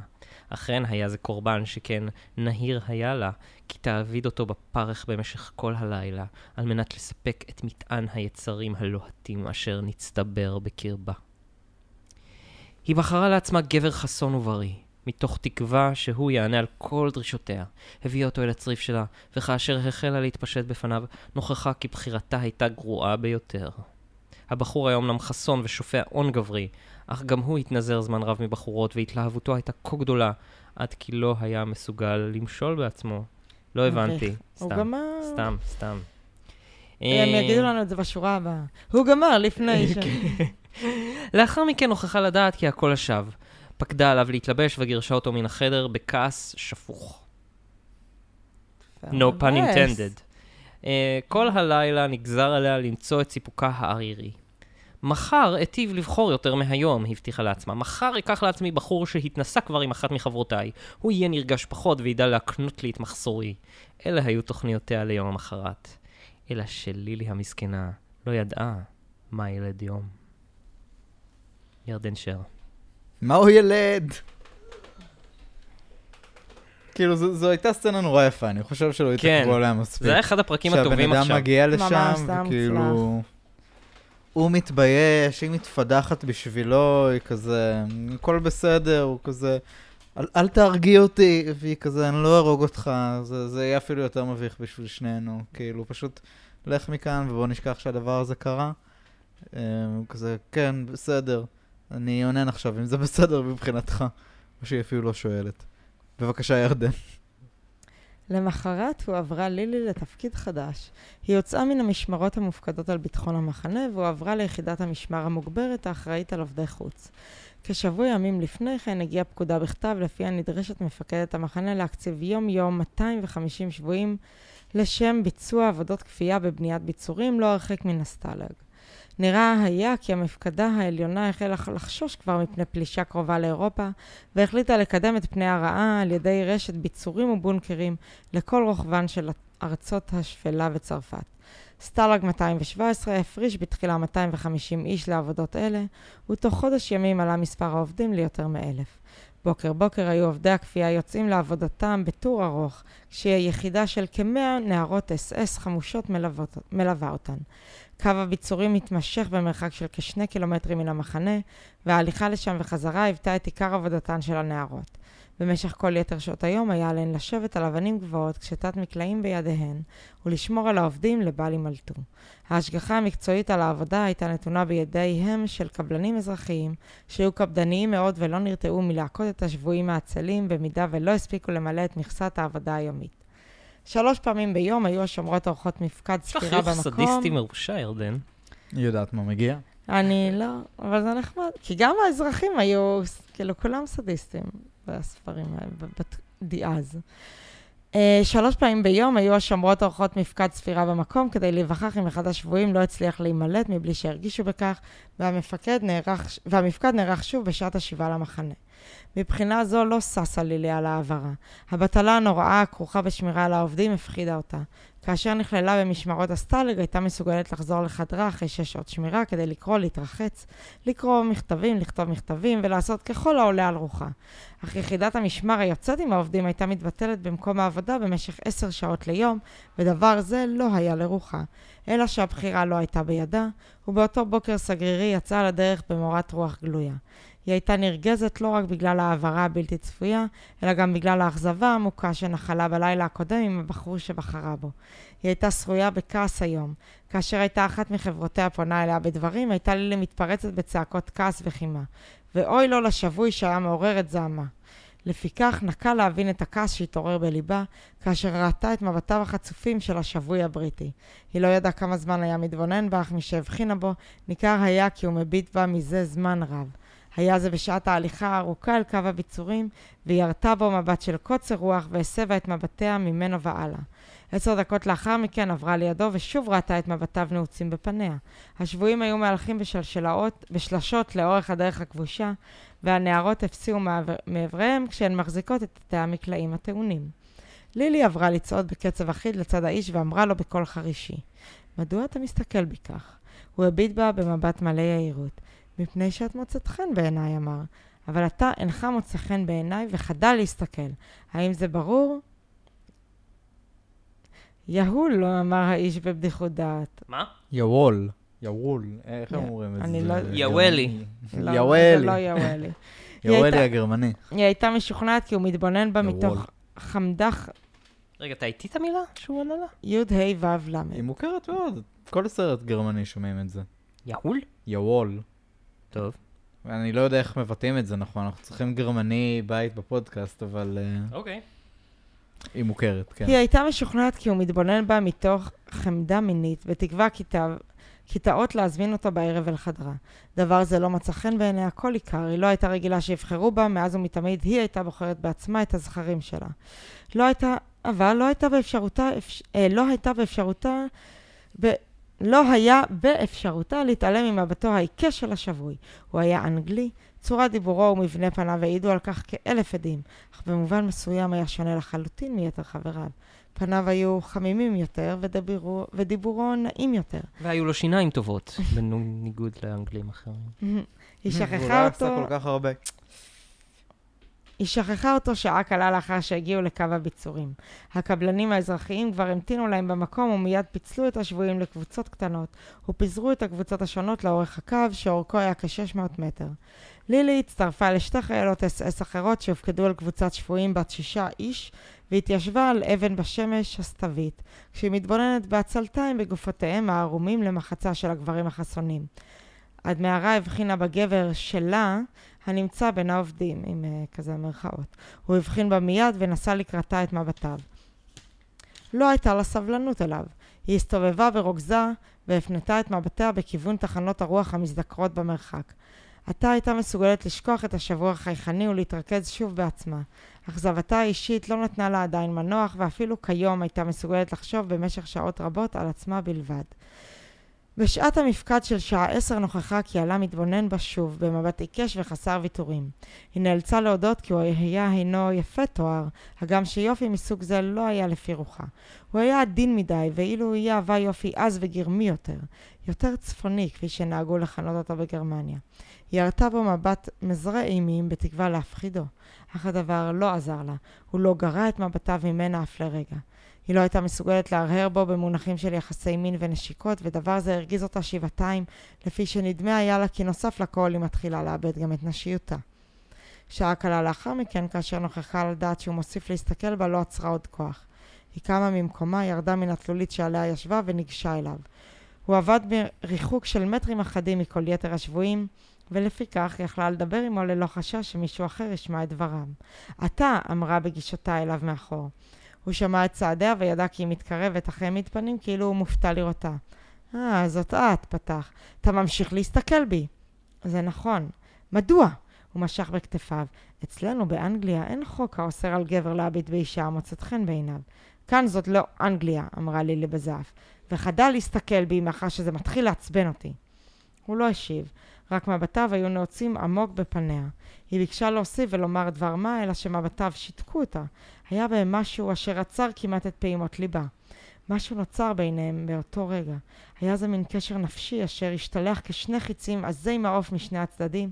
אכן היה זה קורבן שכן נהיר היה לה, כי תעביד אותו בפרך במשך כל הלילה, על מנת לספק את מטען היצרים הלוהטים אשר נצטבר בקרבה. היא בחרה לעצמה גבר חסון ובריא, מתוך תקווה שהוא יענה על כל דרישותיה. הביאה אותו אל הצריף שלה, וכאשר החלה להתפשט בפניו, נוכחה כי בחירתה הייתה גרועה ביותר. הבחור היה אמנם חסון ושופע הון גברי, אך גם הוא התנזר זמן רב מבחורות, והתלהבותו הייתה כה גדולה, עד כי לא היה מסוגל למשול בעצמו. לא הבנתי. סתם, הוא גמר. סתם, סתם. הם אה, יגידו לנו את זה בשורה הבאה. הוא גמר לפני ש... לאחר מכן הוכחה לדעת כי הכל לשווא. פקדה עליו להתלבש וגירשה אותו מן החדר בכעס שפוך. No pun intended. Uh, כל הלילה נגזר עליה למצוא את סיפוקה הערירי. מחר אטיב לבחור יותר מהיום, הבטיחה לעצמה. מחר אקח לעצמי בחור שהתנסה כבר עם אחת מחברותיי. הוא יהיה נרגש פחות וידע להקנות לי את מחסורי. אלה היו תוכניותיה ליום המחרת. אלא שלילי המסכנה לא ידעה מה ילד יום. ירדן שר. מה הוא ילד? כאילו, זו, זו הייתה סצנה נורא יפה, אני חושב שלא התעכבו כן. עליה מספיק. זה היה אחד הפרקים הטובים עכשיו. שהבן אדם מגיע לשם, וכאילו... הוא מתבייש, היא מתפדחת בשבילו, היא כזה, הכל בסדר, הוא כזה, אל, אל תהרגי אותי, והיא כזה, אני לא אהרוג אותך, זה, זה יהיה אפילו יותר מביך בשביל שנינו, כאילו, פשוט לך מכאן ובוא נשכח שהדבר הזה קרה. הוא כזה, כן, בסדר, אני עונן עכשיו, אם זה בסדר מבחינתך, או שהיא אפילו לא שואלת. בבקשה, ירדן. למחרת הועברה לילי לתפקיד חדש. היא הוצאה מן המשמרות המופקדות על ביטחון המחנה והועברה ליחידת המשמר המוגברת האחראית על עובדי חוץ. כשבוע ימים לפני כן הגיעה פקודה בכתב לפיה נדרשת מפקדת המחנה להקציב יום-יום 250 שבויים לשם ביצוע עבודות כפייה בבניית ביצורים לא הרחק מן הסטלג. נראה היה כי המפקדה העליונה החלה לחשוש כבר מפני פלישה קרובה לאירופה, והחליטה לקדם את פני הרעה על ידי רשת ביצורים ובונקרים לכל רוחבן של ארצות השפלה וצרפת. סטלג 217 הפריש בתחילה 250 איש לעבודות אלה, ותוך חודש ימים עלה מספר העובדים ליותר מאלף. בוקר בוקר היו עובדי הכפייה יוצאים לעבודתם בטור ארוך, כשיחידה של כמאה נערות אס אס חמושות מלווה אותן. קו הביצורים מתמשך במרחק של כשני קילומטרים מן המחנה, וההליכה לשם וחזרה היוותה את עיקר עבודתן של הנערות. במשך כל יתר שעות היום היה עליהן לשבת על אבנים גבוהות כשתת מקלעים בידיהן, ולשמור על העובדים לבל ימלטו. ההשגחה המקצועית על העבודה הייתה נתונה בידיהם של קבלנים אזרחיים, שהיו קפדניים מאוד ולא נרתעו מלהכות את השבויים העצלים במידה ולא הספיקו למלא את מכסת העבודה היומית. שלוש פעמים ביום היו השומרות עורכות מפקד ספירה במקום. יש לך חיוך סדיסטי מרושע, ירדן. היא יודעת מה מגיע. אני לא, אבל זה נחמד. כי גם האזרחים היו, כאילו, כולם סדיסטים בספרים האלה, אז. Uh, שלוש פעמים ביום היו השומרות עורכות מפקד ספירה במקום כדי להיווכח אם אחד השבויים לא הצליח להימלט מבלי שהרגישו בכך, והמפקד נערך, והמפקד נערך שוב בשעת השיבה למחנה. מבחינה זו לא ששה לילי על העברה. הבטלה הנוראה הכרוכה בשמירה על העובדים הפחידה אותה. כאשר נכללה במשמרות הסטלג, הייתה מסוגלת לחזור לחדרה אחרי שש שעות שמירה כדי לקרוא, להתרחץ, לקרוא מכתבים, לכתוב מכתבים ולעשות ככל העולה על רוחה. אך יחידת המשמר היוצאת עם העובדים הייתה מתבטלת במקום העבודה במשך עשר שעות ליום, ודבר זה לא היה לרוחה. אלא שהבחירה לא הייתה בידה, ובאותו בוקר סגרירי יצאה לדרך במורת רוח גלויה. היא הייתה נרגזת לא רק בגלל ההעברה הבלתי צפויה, אלא גם בגלל האכזבה העמוקה שנחלה בלילה הקודם עם הבחור שבחרה בו. היא הייתה שרויה בכעס היום. כאשר הייתה אחת מחברותיה פונה אליה בדברים, הייתה לילי מתפרצת בצעקות כעס וחימה. ואוי לו לשבוי שהיה מעורר את זעמה. לפיכך נקה להבין את הכעס שהתעורר בליבה, כאשר ראתה את מבטיו החצופים של השבוי הבריטי. היא לא ידעה כמה זמן היה מתבונן בה, אך משהבחינה בו, ניכר היה כי הוא מביט בה מזה זמן רב. היה זה בשעת ההליכה הארוכה אל קו הביצורים, והיא ירתה בו מבט של קוצר רוח והסבה את מבטיה ממנו והלאה. עשר דקות לאחר מכן עברה לידו ושוב ראתה את מבטיו נעוצים בפניה. השבויים היו מהלכים בשלשלאות, בשלשות לאורך הדרך הכבושה, והנערות הפסיעו מעבריהם כשהן מחזיקות את תתי המקלעים הטעונים. לילי עברה לצעוד בקצב אחיד לצד האיש ואמרה לו בקול חרישי, מדוע אתה מסתכל בי כך? הוא הביט בה במבט מלא יהירות. מפני שאת מוצאת חן בעיניי, אמר. אבל אתה אינך מוצא חן בעיניי וחדל להסתכל. האם זה ברור? יהול, לא אמר האיש בבדיחות דעת. מה? יוול. יוול. איך הם אומרים את זה? אני לא- יוואלי. לא, יואלי. זה לא. יוואלי הייתה- הגרמני. היא הייתה משוכנעת כי הוא מתבונן בה. מתוך חמדך רגע, אתה איתי את המילה שהוא ענה לה? י' ה' ו' ל'. היא מוכרת מאוד. כל סרט גרמני שומעים את זה. יהול? יוול. טוב. ואני לא יודע איך מבטאים את זה נכון, אנחנו צריכים גרמני בית בפודקאסט, אבל אה, אוקיי. היא מוכרת, כן. היא הייתה משוכנעת כי הוא מתבונן בה מתוך חמדה מינית, בתקווה כי תא- כי תאות להזמין אותו בערב אל חדרה. דבר זה לא מצא חן בעיניה כל עיקר, היא לא הייתה רגילה שיבחרו בה, מאז ומתמיד היא הייתה בוחרת בעצמה את הזכרים שלה. לא הייתה, אבל לא הייתה באפשרותה, אפש, אה, לא הייתה באפשרותה, ב, לא היה באפשרותה להתעלם ממבטו העיקש של השבוי. הוא היה אנגלי, צורת דיבורו ומבנה פניו העידו על כך כאלף עדים, אך במובן מסוים היה שונה לחלוטין מיתר חבריו. פניו היו חמימים יותר ודיבורו, ודיבורו נעים יותר. והיו לו שיניים טובות, בניגוד לאנגלים אחרים. היא הוא שכחה לא עשה אותו, כל כך הרבה. היא שכחה אותו שעה קלה לאחר שהגיעו לקו הביצורים. הקבלנים האזרחיים כבר המתינו להם במקום ומיד פיצלו את השבויים לקבוצות קטנות, ופיזרו את הקבוצות השונות לאורך הקו, שאורכו היה כ-600 מטר. לילי הצטרפה לשתי חיילות אס אס אחרות שהופקדו על קבוצת שבויים בת שישה איש, והתיישבה על אבן בשמש הסתווית, כשהיא מתבוננת בעצלתיים בגופותיהם הערומים למחצה של הגברים החסונים. עד מהרה הבחינה בגבר שלה, הנמצא בין העובדים, עם uh, כזה מרכאות. הוא הבחין בה מיד ונשא לקראתה את מבטיו. לא הייתה לה סבלנות אליו. היא הסתובבה ברוגזה והפנתה את מבטיה בכיוון תחנות הרוח המזדקרות במרחק. עתה הייתה מסוגלת לשכוח את השבוע החייכני ולהתרכז שוב בעצמה. אכזבתה האישית לא נתנה לה עדיין מנוח, ואפילו כיום הייתה מסוגלת לחשוב במשך שעות רבות על עצמה בלבד. בשעת המפקד של שעה עשר נוכחה כי עלה מתבונן בה שוב, במבט עיקש וחסר ויתורים. היא נאלצה להודות כי הוא היה הינו יפה תואר, הגם שיופי מסוג זה לא היה לפי רוחה. הוא היה עדין מדי, ואילו היה אהבה יופי עז וגרמי יותר. יותר צפוני, כפי שנהגו לכנות אותו בגרמניה. היא ירתה בו מבט מזרה אימים בתקווה להפחידו, אך הדבר לא עזר לה. הוא לא גרע את מבטיו ממנה אף לרגע. היא לא הייתה מסוגלת להרהר בו במונחים של יחסי מין ונשיקות, ודבר זה הרגיז אותה שבעתיים, לפי שנדמה היה לה כי נוסף לכל היא מתחילה לאבד גם את נשיותה. שעה קלה לאחר מכן, כאשר נוכחה לדעת שהוא מוסיף להסתכל בה, לא עצרה עוד כוח. היא קמה ממקומה, ירדה מן התלולית שעליה ישבה וניגשה אליו. הוא עבד בריחוק של מטרים אחדים מכל יתר השבויים, ולפיכך יכלה לדבר עמו ללא חשש שמישהו אחר ישמע את דברם. אתה, אמרה בגישתה אליו מאחור. הוא שמע את צעדיה וידע כי היא מתקרבת, אך העמיד פנים כאילו הוא מופתע לראותה. אה, זאת את, פתח. אתה ממשיך להסתכל בי. זה נכון. מדוע? הוא משך בכתפיו. אצלנו באנגליה אין חוק האוסר על גבר להביט באישה המוצאת חן בעיניו. כאן זאת לא אנגליה, אמרה לילי בזעף, וחדל להסתכל בי מאחר שזה מתחיל לעצבן אותי. הוא לא השיב, רק מבטיו היו נעוצים עמוק בפניה. היא ביקשה להוסיף ולומר דבר מה, אלא שמבטיו שיתקו אותה. היה בהם משהו אשר עצר כמעט את פעימות ליבה. משהו נוצר ביניהם באותו רגע. היה זה מין קשר נפשי אשר השתלח כשני חיצים עזי מעוף משני הצדדים,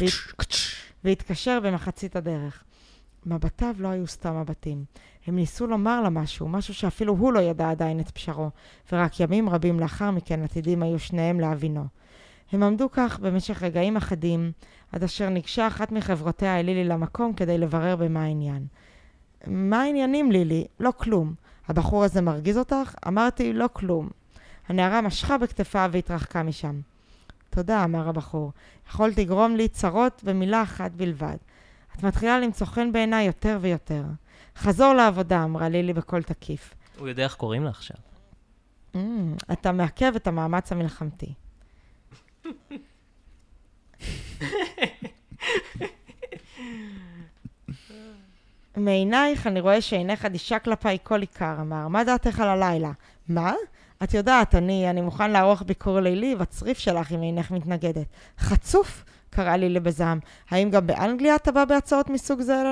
והת... והתקשר במחצית הדרך. מבטיו לא היו סתם מבטים. הם ניסו לומר לה משהו, משהו שאפילו הוא לא ידע עדיין את פשרו, ורק ימים רבים לאחר מכן עתידים היו שניהם להבינו. הם עמדו כך במשך רגעים אחדים, עד אשר ניגשה אחת מחברותיה אל לילי למקום כדי לברר במה העניין. מה העניינים, לילי? לא כלום. הבחור הזה מרגיז אותך? אמרתי, לא כלום. הנערה משכה בכתפיו והתרחקה משם. תודה, אמר הבחור. יכולת לגרום לי צרות במילה אחת בלבד. את מתחילה למצוא חן בעיניי יותר ויותר. חזור לעבודה, אמרה לילי בקול תקיף. הוא יודע איך קוראים לה עכשיו. Mm, אתה מעכב את המאמץ המלחמתי. מעינייך אני רואה שעינך אדישה כלפיי כל עיקר, אמר. מה דעתך על הלילה? מה? את יודעת, אני, אני מוכן לערוך ביקור לילי בצריף שלך אם אינך מתנגדת. חצוף! קרא לי בזעם. האם גם באנגליה אתה בא בהצעות מסוג זה אל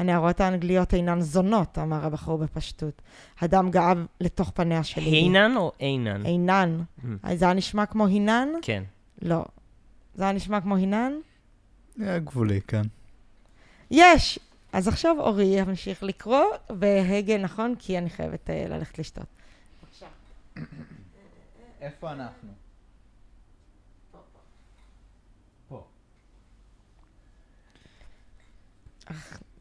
הנערות? האנגליות אינן זונות, אמר הבחור בפשטות. הדם גאב לתוך פניה של לילי. הינן או אינן? אינן. Mm, זה היה נשמע כמו הינן? כן. לא. זה היה נשמע כמו הינן? היה גבולי כאן. יש! אז עכשיו אורי ימשיך לקרוא בהגה נכון, כי אני חייבת uh, ללכת לשתות. איפה אנחנו?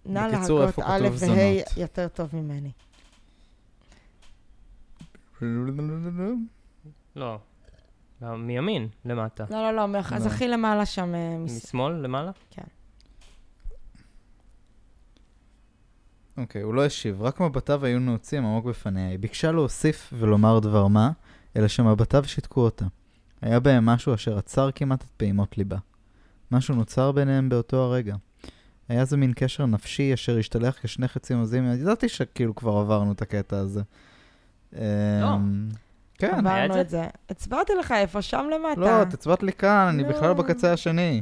נא להגות א' וה'? יותר טוב ממני. לא. לא, מימין, למטה. לא, לא, לא, אז. הכי למעלה שם אה, משמאל, למעלה? אוקיי, הוא לא השיב, רק מבטיו היו נעוצים עמוק בפניה. היא ביקשה להוסיף ולומר דבר מה, אלא שמבטיו שיתקו אותה. היה בהם משהו אשר עצר כמעט את פעימות ליבה. משהו נוצר ביניהם באותו הרגע. היה זה מין קשר נפשי אשר השתלח כשני חצים עזים. ידעתי שכאילו כבר עברנו את הקטע הזה. לא. אמ, כן. עברנו? את זה. הצבעתי לך איפה, שם למטה. לא, תצבט לי כאן, אני לא. בכלל בקצה השני.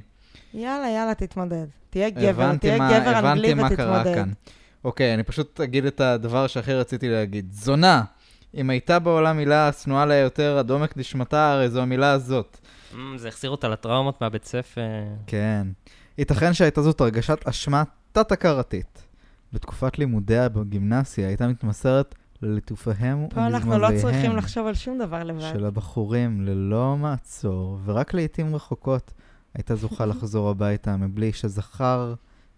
יאללה, יאללה, תתמודד. תהיה גבר, תהיה גבר אנגלי הבנתי מה קרה ותתמודד. כאן. אוקיי, אני פשוט אגיד את הדבר שהכי רציתי להגיד. זונה! אם הייתה בעולם מילה שנואה לה יותר עד עומק נשמתה, הרי זו המילה הזאת. Mm, זה החזיר אותה לטראומות מהבית ספר. כן. ייתכן שהייתה זאת הרגשת אשמה תת-הכרתית. בתקופת לימודיה בגימנסיה הייתה מתמסרת לליטופיהם פה אנחנו לא צריכים לחשוב על שום דבר לבד. של הבחורים ללא מעצור, ורק לעיתים רחוקות הייתה זוכה לחזור הביתה מבלי שזכר,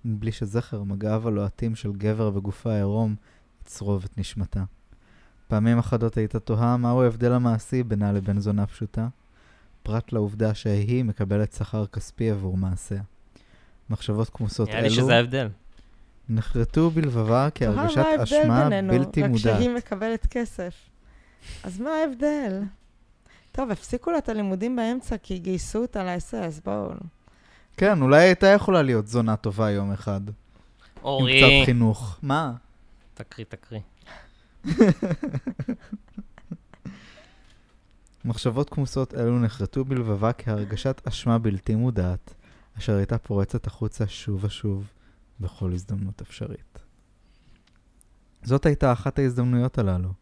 מבלי שזכר מגעיו הלוהטים של גבר בגופה העירום יצרוב את נשמתה. פעמים אחדות הייתה תוהה מהו ההבדל המעשי בינה לבין זונה פשוטה, פרט לעובדה שהיא מקבלת שכר כספי עבור מעשיה. מחשבות כמוסות נראה לי אלו שזה ההבדל. נחרטו בלבבה כהרגשת מה ההבדל אשמה בינינו, בלתי רק מודעת. שהיא מקבלת כסף. אז מה ההבדל? טוב, הפסיקו לה את הלימודים באמצע כי גייסו אותה לאס-אס, בואו. כן, אולי הייתה יכולה להיות זונה טובה יום אחד. עם אורי. קצת חינוך. מה? תקריא, תקריא. מחשבות כמוסות אלו נחרטו בלבבה כהרגשת אשמה בלתי מודעת, אשר הייתה פורצת החוצה שוב ושוב בכל הזדמנות אפשרית. זאת הייתה אחת ההזדמנויות הללו,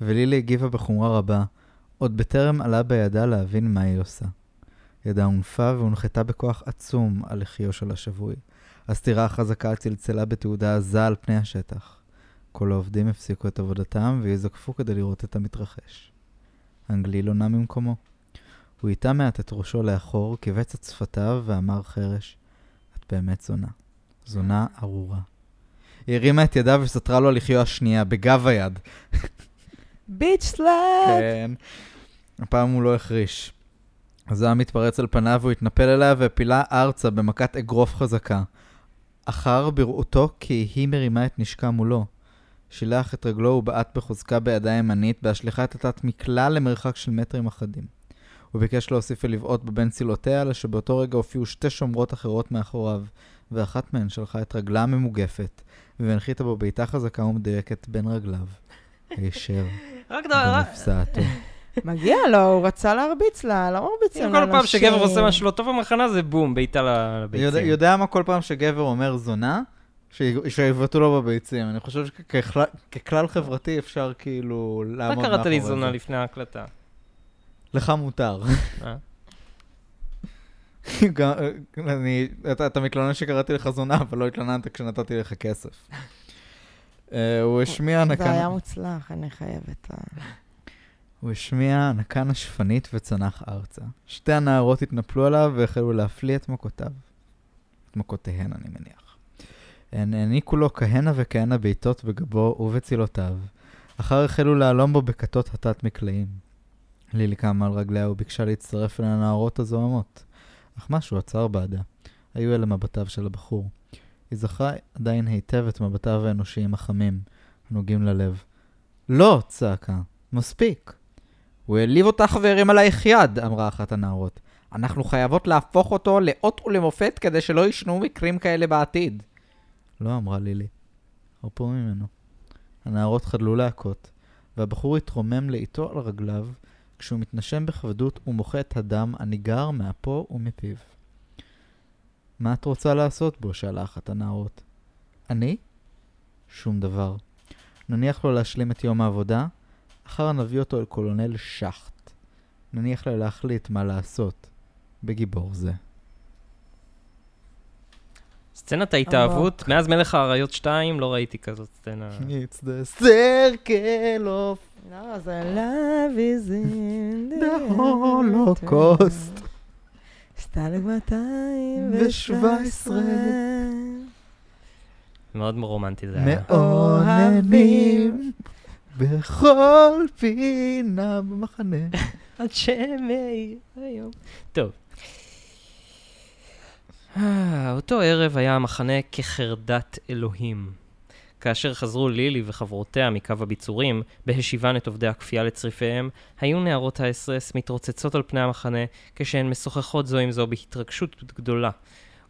ולילי הגיבה בחומרה רבה, עוד בטרם עלה בידה להבין מה היא עושה. ידה הונפה והונחתה בכוח עצום על לחיו של השבוי. הסתירה החזקה צלצלה בתעודה עזה על פני השטח. כל העובדים הפסיקו את עבודתם ויזקפו כדי לראות את המתרחש. האנגלי לא נע ממקומו. הוא איטה מעט את ראשו לאחור, כיווץ את שפתיו ואמר חרש, את באמת זונה. זונה ארורה. היא הרימה את ידה וסתרה לו לחיו השנייה, בגב היד. ביץ' סלאט! כן. הפעם הוא לא החריש. הזעם התפרץ על פניו והוא התנפל אליה והפילה ארצה במכת אגרוף חזקה. אחר בראותו כי היא מרימה את נשקה מולו. שילח את רגלו ובעט בחוזקה בידה הימנית, בהשליכה את התת מכלל למרחק של מטרים אחדים. הוא ביקש להוסיף ולבעוט בבין צילותיה, אלא שבאותו רגע הופיעו שתי שומרות אחרות מאחוריו, ואחת מהן שלחה את רגלה הממוגפת, והנחיתה בו בעיטה חזקה ומדויקת בין רגליו. הישר רק דבר, במפסעתו. מגיע לו, הוא רצה להרביץ לה, לא מרביצים לאנשים. כל פעם שגבר עושה משהו לא טוב במחנה זה בום, בעיטה לביצים. יודע מה כל פעם שגבר אומר זונה? ש- שיבעטו לו בביצים. אני חושב שככלל חברתי אפשר כאילו לעמוד אתה מאחורי זה. קראת לי זונה לפני ההקלטה. לך מותר. אה? גם- אני, אתה, אתה מתלונן שקראתי לך זונה, אבל לא התלוננת כשנתתי לך כסף. אה, הוא השמיע זה נקן... היה מוצלח, אני חייבת. אה. הוא השמיע נקן אשפנית וצנח ארצה. שתי הנערות התנפלו עליו והחלו להפליא את מכותיו. את מכותיהן, אני מניח. הן העניקו לו כהנה וכהנה בעיטות בגבו ובצלותיו. אחר החלו להלום בו בכתות התת-מקלעים. לילי קמה על רגליה וביקשה להצטרף אל הנערות הזוהמות. אך משהו עצר בעדה. היו אלה מבטיו של הבחור. היא זכרה עדיין היטב את מבטיו האנושיים החמים, הנוגעים ללב. לא! צעקה. מספיק. הוא העליב אותך והרים עלייך יד, אמרה אחת הנערות. אנחנו חייבות להפוך אותו לאות ולמופת כדי שלא ישנו מקרים כאלה בעתיד. לא, אמרה לילי. הרפו ממנו. הנערות חדלו להכות, והבחור התרומם לאיטו על רגליו, כשהוא מתנשם בכבדות ומוחה את הדם הניגר מאפו ומפיו. מה את רוצה לעשות בו? שאלה אחת הנערות. אני? שום דבר. נניח לו להשלים את יום העבודה, אחר נביא אותו אל קולונל שחט. נניח לו להחליט מה לעשות בגיבור זה. סצנת ההתאהבות, מאז מלך האריות 2 לא ראיתי כזאת סצנה. It's the circle of לא, זה love is in the holocaust. סטלג 217. מאוד רומנטי זה היה. מאוננים בכל פינה במחנה. עד שמאיר היום. טוב. אה, אותו ערב היה המחנה כחרדת אלוהים. כאשר חזרו לילי וחברותיה מקו הביצורים, בהשיבן את עובדי הכפייה לצריפיהם, היו נערות האס-אס מתרוצצות על פני המחנה, כשהן משוחחות זו עם זו בהתרגשות גדולה,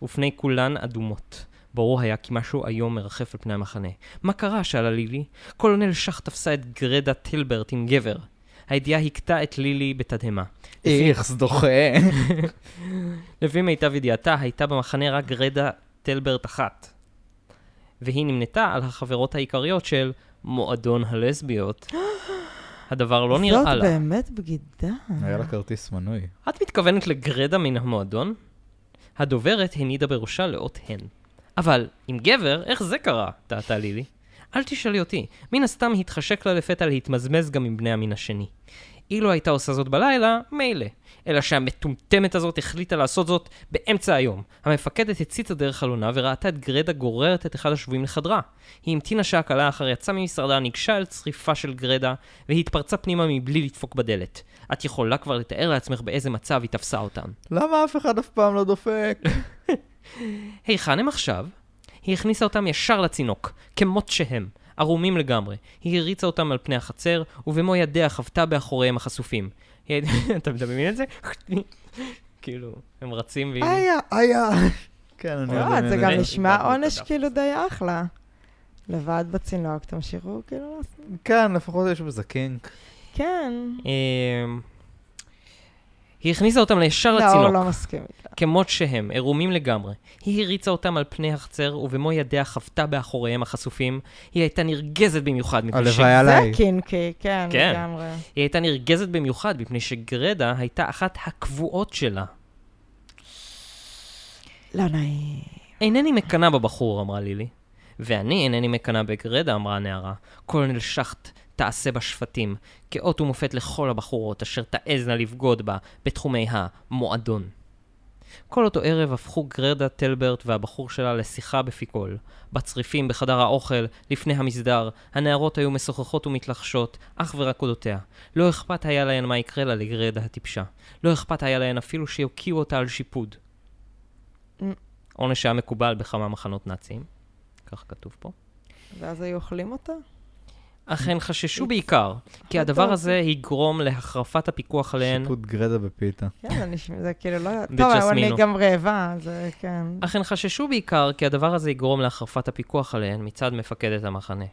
ופני כולן אדומות. ברור היה כי משהו איום מרחף על פני המחנה. מה קרה? שאלה לילי. קולונל שח תפסה את גרדה טילברט עם גבר. הידיעה הכתה את לילי בתדהמה. איכס דוחה. לפי מיטב ידיעתה, הייתה במחנה רק גרדה טלברט אחת. והיא נמנתה על החברות העיקריות של מועדון הלסביות. הדבר לא נראה זאת לה. באמת בגידה. היה לה כרטיס מנוי. את מתכוונת לגרדה מן המועדון? הדוברת הנידה בראשה לאות הן. אבל, עם גבר, איך זה קרה? טעתה לילי. אל תשאלי אותי, מן הסתם התחשק לה לפתע להתמזמז גם עם בני המין השני. אילו הייתה עושה זאת בלילה, מילא. אלא שהמטומטמת הזאת החליטה לעשות זאת באמצע היום. המפקדת הציצה דרך חלונה וראתה את גרדה גוררת את אחד השבויים לחדרה. היא המתינה שעה קלה אחר יצאה ממשרדה, ניגשה אל צריפה של גרדה, והתפרצה פנימה מבלי לדפוק בדלת. את יכולה כבר לתאר לעצמך באיזה מצב היא תפסה אותם. למה אף אחד אף פעם לא דופק? היכן הם עכשיו? היא הכניסה אותם ישר לצינוק, כמות שהם, ערומים לגמרי. היא הריצה אותם על פני החצר, ובמו ידיה חבטה באחוריהם החשופים. אתה מדמיין את זה? כאילו, הם רצים והיא... היה, היה. כן, אני יודע. זה גם נשמע עונש. כאילו די אחלה. לבד בצינוק, תמשיכו כאילו... כן, לפחות יש בזה קינק. כן. היא הכניסה אותם לישר לא, לצינוק. הוא לא מסכים איתה. כמות שהם, עירומים לגמרי. היא הריצה אותם על פני החצר, ובמו ידיה חבטה באחוריהם החשופים. היא הייתה נרגזת במיוחד מפני ש... הלוואי זה עליי. קינקי, כן, כן. לגמרי. היא הייתה נרגזת במיוחד מפני שגרדה הייתה אחת הקבועות שלה. לא נעים. אינני מקנאה בבחור, אמרה לילי. ואני אינני מקנאה בגרדה, אמרה הנערה. קולונל שחט תעשה בשפטים, כאות ומופת לכל הבחורות אשר תעזנה לבגוד בה בתחומי המועדון. כל אותו ערב הפכו גרדה טלברט והבחור שלה לשיחה בפי קול. בצריפים, בחדר האוכל, לפני המסדר, הנערות היו משוחחות ומתלחשות, אך ורק אודותיה. לא אכפת היה להן מה יקרה לה לגרדה הטיפשה. לא אכפת היה להן אפילו שיוקיעו אותה על שיפוד. עונש שהיה מקובל בכמה מחנות נאציים, כך כתוב פה. ואז היו אוכלים אותה? אך הן חששו בעיקר, כי הדבר הזה יגרום להחרפת הפיקוח עליהן, שיפוט גרדה בפיתה. כן, זה כאילו לא... טוב, אבל אני. גם רעבה, זה כן. אך הן חששו בעיקר כי הדבר הזה יגרום להחרפת הפיקוח עליהן מצד מפקדת המחנה.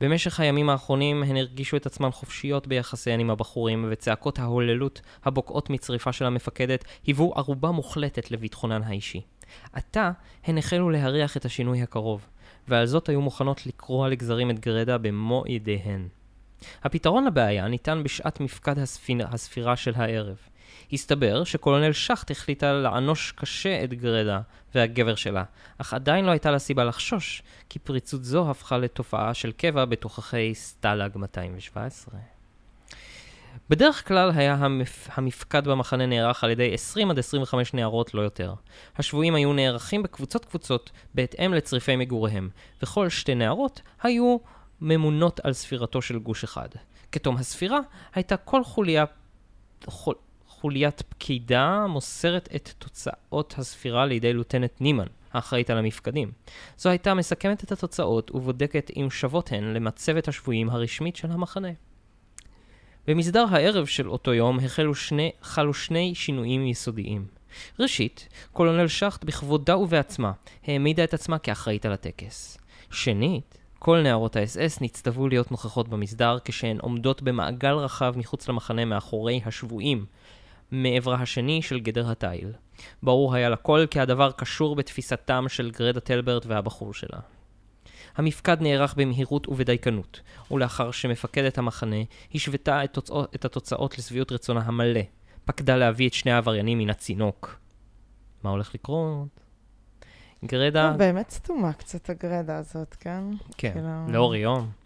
במשך הימים האחרונים הן הרגישו את עצמן חופשיות ביחסיהן עם הבחורים, וצעקות ההוללות הבוקעות מצריפה של המפקדת היוו ערובה מוחלטת לביטחונן האישי. עתה הן החלו להריח את השינוי הקרוב, ועל זאת היו מוכנות לקרוע לגזרים את גרדה במו ידיהן. הפתרון לבעיה ניתן בשעת מפקד הספיר... הספירה של הערב. הסתבר שקולונל שחט החליטה לענוש קשה את גרדה והגבר שלה, אך עדיין לא הייתה לה סיבה לחשוש, כי פריצות זו הפכה לתופעה של קבע בתוככי סטלאג 217. בדרך כלל היה המפ... המפקד במחנה נערך על ידי 20 עד 25 נערות, לא יותר. השבויים היו נערכים בקבוצות קבוצות בהתאם לצריפי מגוריהם, וכל שתי נערות היו ממונות על ספירתו של גוש אחד. כתום הספירה הייתה כל חוליה... חול... חוליית פקידה מוסרת את תוצאות הספירה לידי לוטנט נימן, האחראית על המפקדים. זו הייתה מסכמת את התוצאות ובודקת אם שוות הן למצבת השבויים הרשמית של המחנה. במסדר הערב של אותו יום החלו שני, חלו שני שינויים יסודיים. ראשית, קולונל שחט בכבודה ובעצמה העמידה את עצמה כאחראית על הטקס. שנית, כל נערות האס-אס נצטוו להיות נוכחות במסדר כשהן עומדות במעגל רחב מחוץ למחנה מאחורי השבויים, מעברה השני של גדר התיל. ברור היה לכל כי הדבר קשור בתפיסתם של גרדה טלברט והבחור שלה. המפקד נערך במהירות ובדייקנות, ולאחר שמפקדת המחנה השוותה את, תוצא, את התוצאות לשביעות רצונה המלא, פקדה להביא את שני העבריינים מן הצינוק. מה הולך לקרות? גרדה... לא, באמת סתומה קצת הגרדה הזאת, כן? כן, כאילו- לאור יום.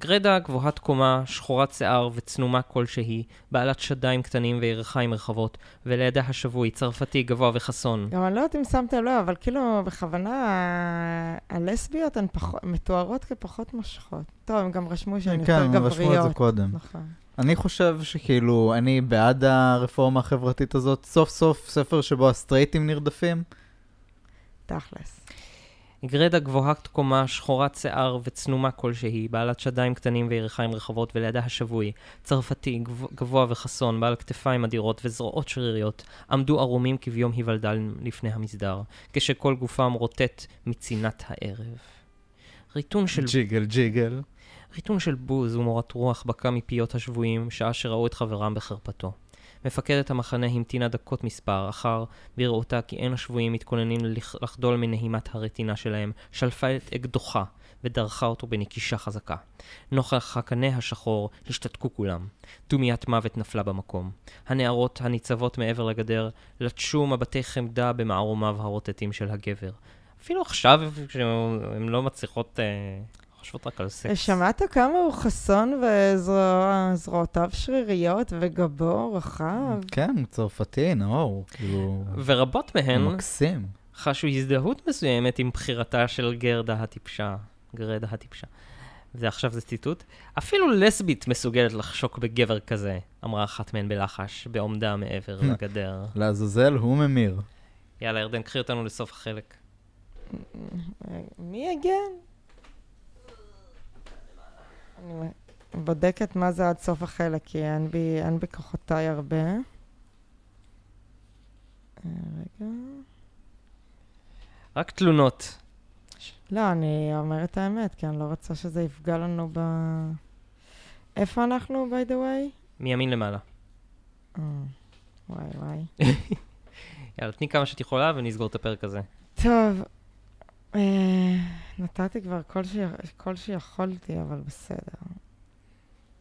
גרדה גבוהת קומה, שחורת שיער וצנומה כלשהי, בעלת שדיים קטנים וירכיים רחבות, ולידה השבוי, צרפתי, גבוה וחסון. גם אני לא יודעת אם שמתם לב, אבל כאילו, בכוונה, ה- הלסביות הן מתוארות כפחות מושכות. טוב, הם גם רשמו שהן יותר כן, הם רשמו את גבריות. זה קודם. נכון. אני חושב שכאילו, אני בעד הרפורמה החברתית הזאת. סוף סוף ספר שבו הסטרייטים נרדפים. תכלס. גרדה גבוהת קומה, שחורת שיער וצנומה כלשהי, בעלת שדיים קטנים וירכיים רחבות, ולידה השבוי, צרפתי, גב- גבוה וחסון, בעל כתפיים אדירות וזרועות שריריות, עמדו ערומים כביום היוולדן לפני המסדר, כשכל גופם רוטט מצינת הערב. ריתון של ג'יגל ג'יגל. ריתון של בוז ומורת רוח בקע מפיות השבויים, שעה שראו את חברם בחרפתו. מפקדת המחנה המתינה דקות מספר, אחר, בראותה כי אין השבויים מתכוננים לח- לחדול מנהימת הרטינה שלהם, שלפה את אקדוחה ודרכה אותו בנקישה חזקה. נוכח הקנה השחור השתתקו כולם. דומיית מוות נפלה במקום. הנערות הניצבות מעבר לגדר לטשו מבטי חמדה במערומיו הרוטטים של הגבר. אפילו עכשיו, כשהן לא מצליחות, אה, חושבות רק על סקס. שמעת כמה הוא חסון וזרועותיו שריריות וגבו רחב? כן, צרפתי, נאור. כאילו, ורבות מהן מקסים. חשו הזדהות מסוימת עם בחירתה של גרדה הטיפשה. גרדה הטיפשה. ועכשיו זה ציטוט. אפילו לסבית מסוגלת לחשוק בגבר כזה, אמרה אחת מהן בלחש, בעומדה מעבר לגדר. לעזאזל הוא ממיר. יאללה, ירדן, קחי אותנו לסוף החלק. מי הגן? אני בודקת מה זה עד סוף החלק, כי אין בי, אין בכוחותיי הרבה. אה, רגע. רק תלונות. לא, אני אומרת את האמת, כי אני לא רוצה שזה יפגע לנו ב... איפה אנחנו, by the way? מימין למעלה. אה, וואי וואי. יאללה, תני כמה שאת יכולה ונסגור את הפרק הזה. טוב, נתתי כבר כל, ש... כל שיכולתי, אבל בסדר.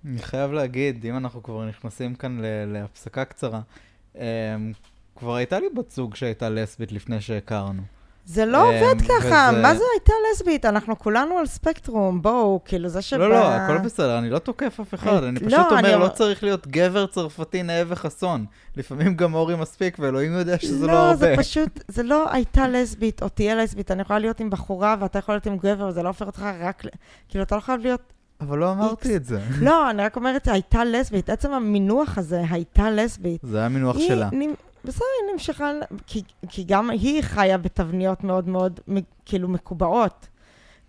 אני חייב להגיד, אם אנחנו כבר נכנסים כאן להפסקה קצרה, אמ, כבר הייתה לי בת זוג שהייתה לסבית לפני שהכרנו. זה לא אה, עובד ככה, וזה- מה זה הייתה לסבית? אנחנו כולנו על ספקטרום, בואו, כאילו זה שבא... לא, לא, הכל בסדר, אני לא תוקף אף אחד, אה, אני לא, פשוט אומר, לא צריך להיות גבר צרפתי נאה וחסון. לפעמים גם אורי מספיק, ואלוהים יודע שזה לא הרבה. לא, זה פשוט, זה לא הייתה לסבית או תהיה לסבית. אני יכולה להיות עם בחורה ואתה יכול להיות עם גבר, וזה לא הופך אותך רק... כאילו, אתה לא חייב להיות... אבל לא אמרתי את זה. לא, אני רק אומרת, הייתה לסבית. עצם המינוח הזה, הייתה לסבית. זה היה מינוח היא שלה. בסדר, היא נמשכה, כי, כי גם היא חיה בתבניות מאוד מאוד, כאילו, מקובעות.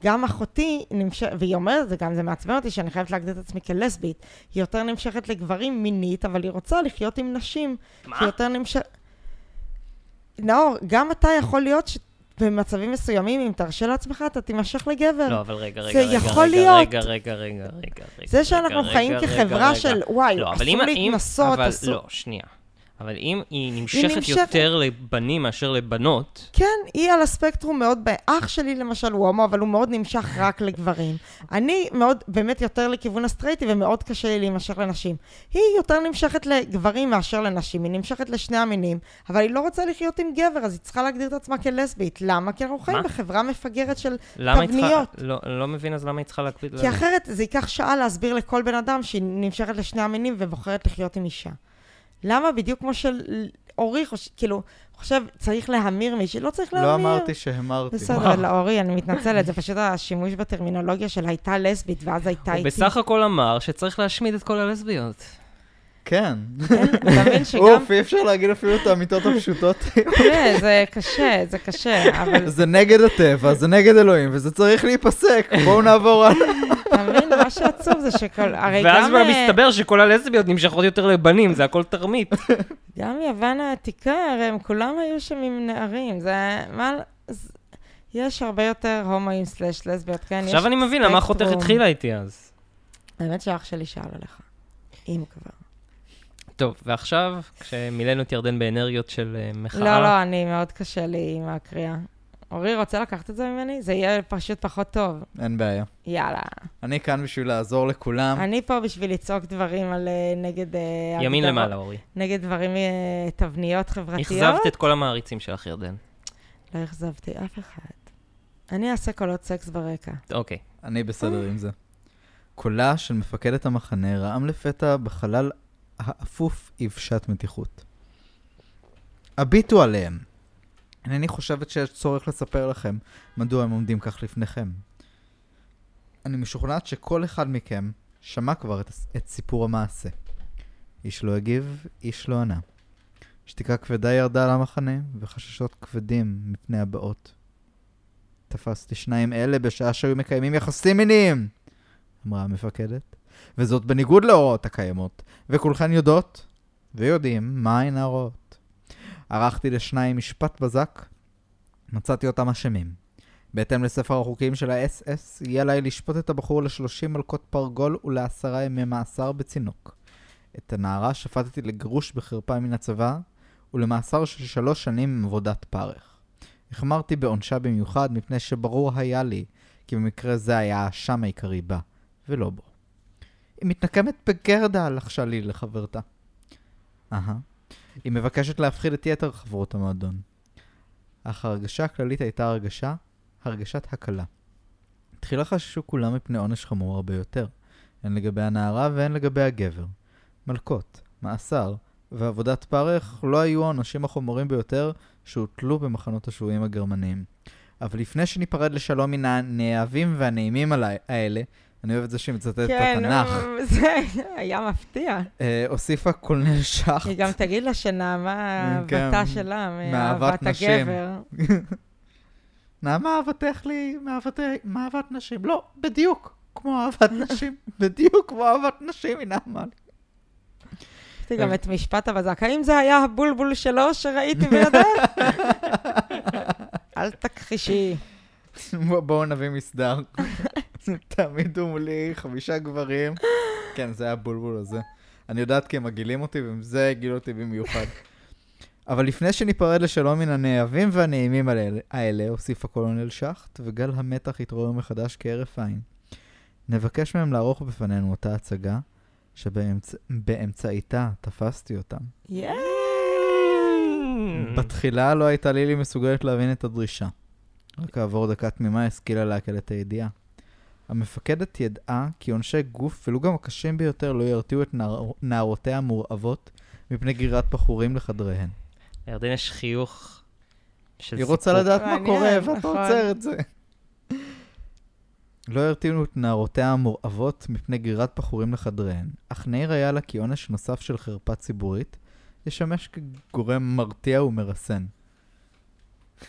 גם אחותי נמשכת, והיא אומרת את זה גם, זה מעצבן אותי שאני חייבת להגדיר את עצמי כלסבית. היא יותר נמשכת לגברים מינית, אבל היא רוצה לחיות עם נשים. מה? שהיא יותר נמשכת... נאור, גם אתה יכול להיות ש... במצבים מסוימים, אם תרשה לעצמך, אתה תימשך לגבר. לא, אבל רגע, זה רגע, רגע, יכול רגע, להיות. רגע, רגע, רגע, רגע, רגע. זה שאנחנו רגע, חיים רגע, כחברה רגע. של, וואי, לא. אסור להתנסות, אסור... לא, שנייה. אבל אם היא נמשכת נמשכת. יותר לבנים מאשר לבנות, כן, היא על הספקטרום מאוד, אח שלי למשל הוא הומו, אבל הוא מאוד נמשך רק לגברים. אני מאוד, באמת יותר לכיוון הסטרייטי, ומאוד קשה לי להימשך לנשים. היא יותר נמשכת לגברים מאשר לנשים, היא נמשכת לשני המינים, אבל היא לא רוצה לחיות עם גבר, אז היא צריכה להגדיר את עצמה כלסבית. למה? כי אנחנו חיים? בחברה מפגרת של... היא צריכה... תבניות. לא, לא מבין אז למה היא צריכה להקפיד... כי אחרת זה ייקח שעה להסביר לכל בן אדם שהיא נמשכת לשני המינים ובוחרת לחיות עם אישה. למה? בדיוק כמו של אורי, חוש... כאילו, חושב, צריך להמיר מישהי, לא צריך להמיר. לא אמרתי שהמרתי. בסדר. לא, אורי, אני מתנצלת, זה פשוט השימוש בטרמינולוגיה של הייתה לסבית, ואז הייתה הוא איתי. בסך הכל אמר שצריך להשמיד את כל הלסביות. כן. אין, אתה מבין שגם... אוף, אי אפשר להגיד אפילו את האמיתות הפשוטות. תראה, זה קשה, זה קשה, אבל זה נגד הטבע, זה נגד אלוהים, וזה צריך להיפסק. בואו נעבור הלאה. אתה מבין, מה שעצוב זה שכל... הרי ואז גם, כבר אה, מסתבר שכל הלסביות נמשכות יותר לבנים, זה הכל תרמית. גם יוון העתיקה, הרי הם כולם היו שם עם נערים, זה... מה... יש הרבה יותר הומואים סלאש לסביות, כן? עכשיו אני מבין למה אחותך. התחילה איתי אז. האמת שאח שלי שאל עליך. אם כבר. טוב, ועכשיו, כשמילאנו את ירדן באנרגיות של אה, מחאה... לא, לא, אני מאוד קשה לי עם הקריאה. אורי, רוצה לקחת את זה ממני? זה יהיה פשוט פחות טוב. אין בעיה. יאללה. אני כאן בשביל לעזור לכולם. אני פה בשביל לצעוק דברים על אה, נגד... אה, ימין הגדרות- למעלה, אורי. נגד דברים, אה, תבניות חברתיות. אכזבת את כל המעריצים שלך, ירדן. לא אכזבתי אף אחד. אני אעשה קולות סקס ברקע. אוקיי. אני בסדר עם זה. קולה של מפקדת המחנה רעם לפתע בחלל האפוף יבשת מתיחות. הביטו עליהם. אינני חושבת שיש צורך לספר לכם מדוע הם עומדים כך לפניכם. אני משוכנעת שכל אחד מכם שמע כבר את, את סיפור המעשה. איש לא הגיב, איש לא ענה. שתיקה כבדה ירדה על המחנה, וחששות כבדים מפני הבאות. תפסתי שניים אלה בשעה שהיו מקיימים יחסים מיניים, אמרה המפקדת, וזאת בניגוד להוראות הקיימות, וכולכן יודעות ויודעים מהן ההוראות. ערכתי לשניים משפט בזק, מצאתי אותם אשמים. בהתאם לספר החוקים של האס-אס, יהיה עליי לשפוט את הבחור ל-30 מלקות פרגול ולעשרה ימי מאסר בצינוק. את הנערה שפטתי לגירוש בחרפה מן הצבא, ולמאסר של שלוש שנים עם עבודת פרך. החמרתי בעונשה במיוחד מפני שברור היה לי כי במקרה זה היה האשם העיקרי בה, ולא בו. היא מתנקמת בגרדה, לחשה לי לחברתה. אהה. היא מבקשת להפחיד את יתר חברות המועדון. אך ההרגשה הכללית הייתה הרגשה, הרגשת הקלה. תחילה חששו כולם מפני עונש חמור הרבה יותר, הן לגבי הנערה והן לגבי הגבר. מלקות, מאסר ועבודת פרך לא היו העונשים החמורים ביותר שהוטלו במחנות השבויים הגרמניים. אבל לפני שניפרד לשלום מן הנאהבים והנעימים האלה, אני אוהב את זה שהיא מצטטת את התנ"ך, כן, זה היה מפתיע. אה, הוסיפה קולנל שחט. היא גם תגיד לה שנעמה כן, אהבתה שלה, מאהבת. הגבר. נעמה אהבתך לי מאהבת, נשים. לא, בדיוק כמו אהבת נשים. בדיוק כמו אהבת נשים היא נעמה לי. לי גם את משפט הבזק. האם זה היה הבולבול שלו שראיתי בידך? אל תכחישי. בוא- בואו נביא מסדר. תעמידו מולי חמישה גברים. כן, זה היה הבולבול הזה. אני יודעת כי הם מגעילים אותי, וזה הגעיל אותי במיוחד. אבל לפני שניפרד לשלום מן הנאהבים והנעימים האלה, הוסיף הקולונל שחט, וגל המתח התעורר מחדש כהרף עין. נבקש מהם לערוך בפנינו אותה הצגה, שבאמצעיתה תפסתי אותם. יאיי! בתחילה לא הייתה לילי מסוגלת להבין את הדרישה. רק כעבור דקה תמימה השכילה לעכל את הידיעה. המפקדת ידעה כי עונשי גוף, ולו גם הקשים ביותר, לא ירתיעו את נער... נערותיה המורעבות מפני גרירת בחורים לחדריהן. לירדן יש חיוך של היא רוצה. לדעת מה קורה, ואתה נכון. עוצר את זה. לא הרתיעו את נערותיה המורעבות מפני גרירת בחורים לחדריהן, אך נעיר היה לה כי עונש נוסף של חרפה ציבורית ישמש כגורם מרתיע ומרסן.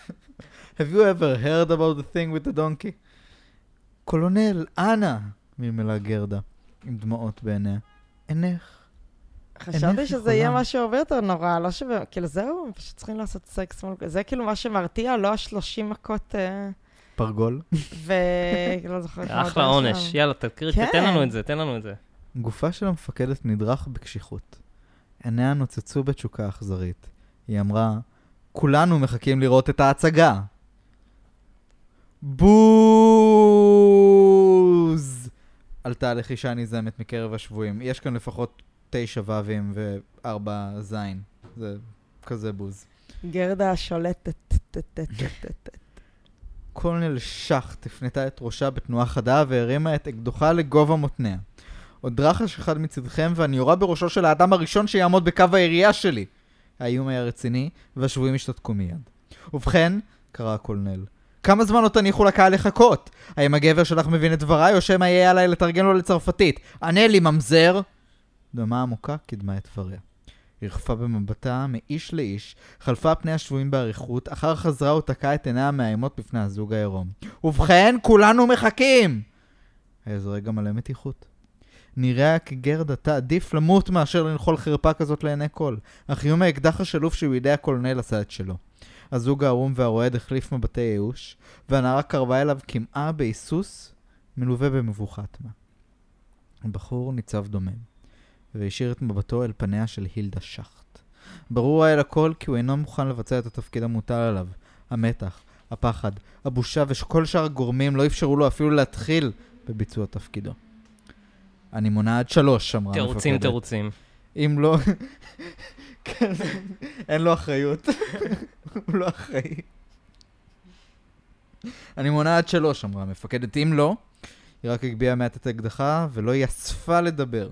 Have you ever heard about the thing with the donkey? קולונל, אנא! מלמלה גרדה, עם דמעות בעיניה. אינך. חשבתי שזה יהיה? משהו הרבה יותר נורא, לא שווה, כאילו זהו, פשוט צריכים לעשות סקס מול... זה כאילו מה שמרתיע, לא ה-30 מכות, אה, פרגול. וכאילו, לא זוכרת אחלה היה עונש. יאללה, תקריא, כן. תן לנו את זה, תן לנו את זה. גופה של המפקדת נדרך בקשיחות. עיניה נוצצו בתשוקה אכזרית. היא אמרה, כולנו מחכים לראות את ההצגה. בוז! עלתה הלחישה הנזעמת מקרב השבויים. יש כאן לפחות תשע ו"ים וארבע זין. זה כזה בוז. גרדה השולטת. טט. קולונל שחט הפנתה את ראשה בתנועה חדה והרימה את אקדוחה לגובה מותניה. עוד רחש אחד מצדכם ואני יורה בראשו של האדם הראשון שיעמוד בקו הירייה שלי. האיום היה רציני, והשבויים השתתקו מיד. ובכן, קרא הקולונל, כמה זמן עוד תניחו לקהל לחכות? האם הגבר שלך מבין את דבריי, או שמא יהיה עליי לתרגם לו לצרפתית? ענה לי, ממזר! דממה עמוקה קידמה את דבריה. היא רחפה במבטה מאיש לאיש, חלפה פני השבויים באריכות, אחר חזרה ותקעה את עיניה המאיימות בפני הזוג העירום. ובכן, כולנו מחכים! היה רגע מלא מתיחות. נראה כי גרדתה עדיף למות מאשר לנחול חרפה כזאת לעיני כל, אך איום האקדח השלוף שבידי הקולונל עשה את שלו. הזוג הערום והרועד החליף מבטי ייאוש, והנערה קרבה אליו כמעה בהיסוס, מלווה במבוכה תמה. הבחור ניצב דומם, והשאיר את מבטו אל פניה של הילדה שחט. ברור היה לכל כי הוא אינו מוכן לבצע את התפקיד המוטל עליו. המתח, הפחד, הבושה וכל שאר הגורמים לא אפשרו לו אפילו להתחיל בביצוע תפקידו. אני מונה עד שלוש, אמרה המפקדת. תירוצים, תירוצים. אם לא... כן, אין לו אחריות. הוא לא אחראי. אני מונה עד שלוש, אמרה המפקדת. אם לא, היא רק הגביהה מעט את האקדחה ולא היא אספה לדבר.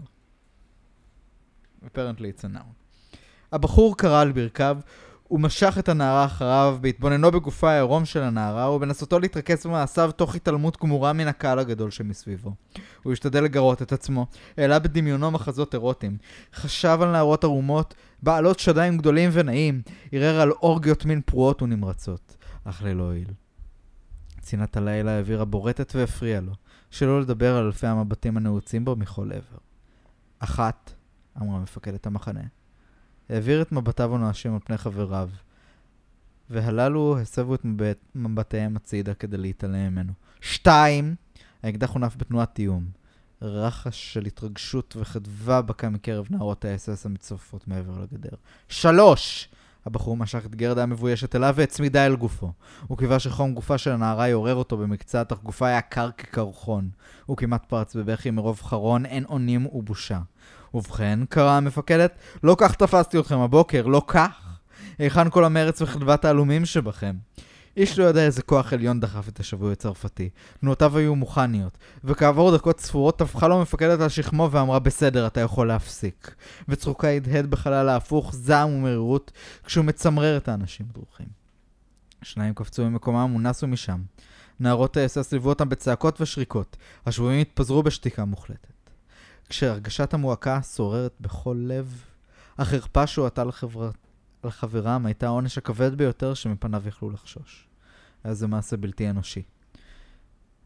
apparently it's a noun. הבחור קרא על ברכיו, הוא משך את הנערה אחריו בהתבוננו בגופה העירום של הנערה ובנסותו להתרכז במעשיו תוך התעלמות גמורה מן הקהל הגדול שמסביבו. הוא השתדל לגרות את עצמו, העלה בדמיונו מחזות אירוטיים, חשב על נערות ערומות, בעלות שדיים גדולים ונעים, ערער על אורגיות מין פרועות ונמרצות, אך ללא הועיל. צנעת הלילה העבירה בורטת והפריעה לו, שלא לדבר על אלפי המבטים הנעוצים בו מכל עבר. אחת, אמרה מפקדת המחנה, העביר את מבטיו הנואשים על פני חבריו, והללו הסבו את מבט, מבטיהם הצידה כדי להתעלם ממנו. שתיים, האקדח הונף בתנועת איום. רחש של התרגשות וחדווה בקע מקרב נערות האס-אס המצטרפות מעבר לגדר. שלוש! הבחור משך את גרדה המבוישת אליו והצמידה אל גופו. הוא קיווה שחום גופה של הנערה יעורר אותו במקצת, אך גופה היה קר כקרחון. הוא כמעט פרץ בבכי מרוב חרון, אין אונים ובושה. ובכן, קראה המפקדת, לא כך תפסתי אתכם הבוקר, לא כך. היכן כל המרץ וחדוות העלומים שבכם? איש לא יודע איזה כוח עליון דחף את השבוי הצרפתי. תנועותיו היו מוכניות, וכעבור דקות ספורות טפחה לו מפקדת על שכמו ואמרה בסדר, אתה יכול להפסיק. וצחוקה הדהד בחלל ההפוך, זעם ומרירות, כשהוא מצמרר את האנשים הדרוכים. שניים קפצו ממקומם ונסו משם. נערות האסס ליוו אותם בצעקות ושריקות. השבויים התפזרו בשתיקה מוחלטת. כשהרגשת המועקה שוררת בכל לב, החרפה שהועטה על, חבר... על חברם הייתה העונש הכבד ביותר שמפניו יכלו לחשוש. היה זה מעשה בלתי אנושי.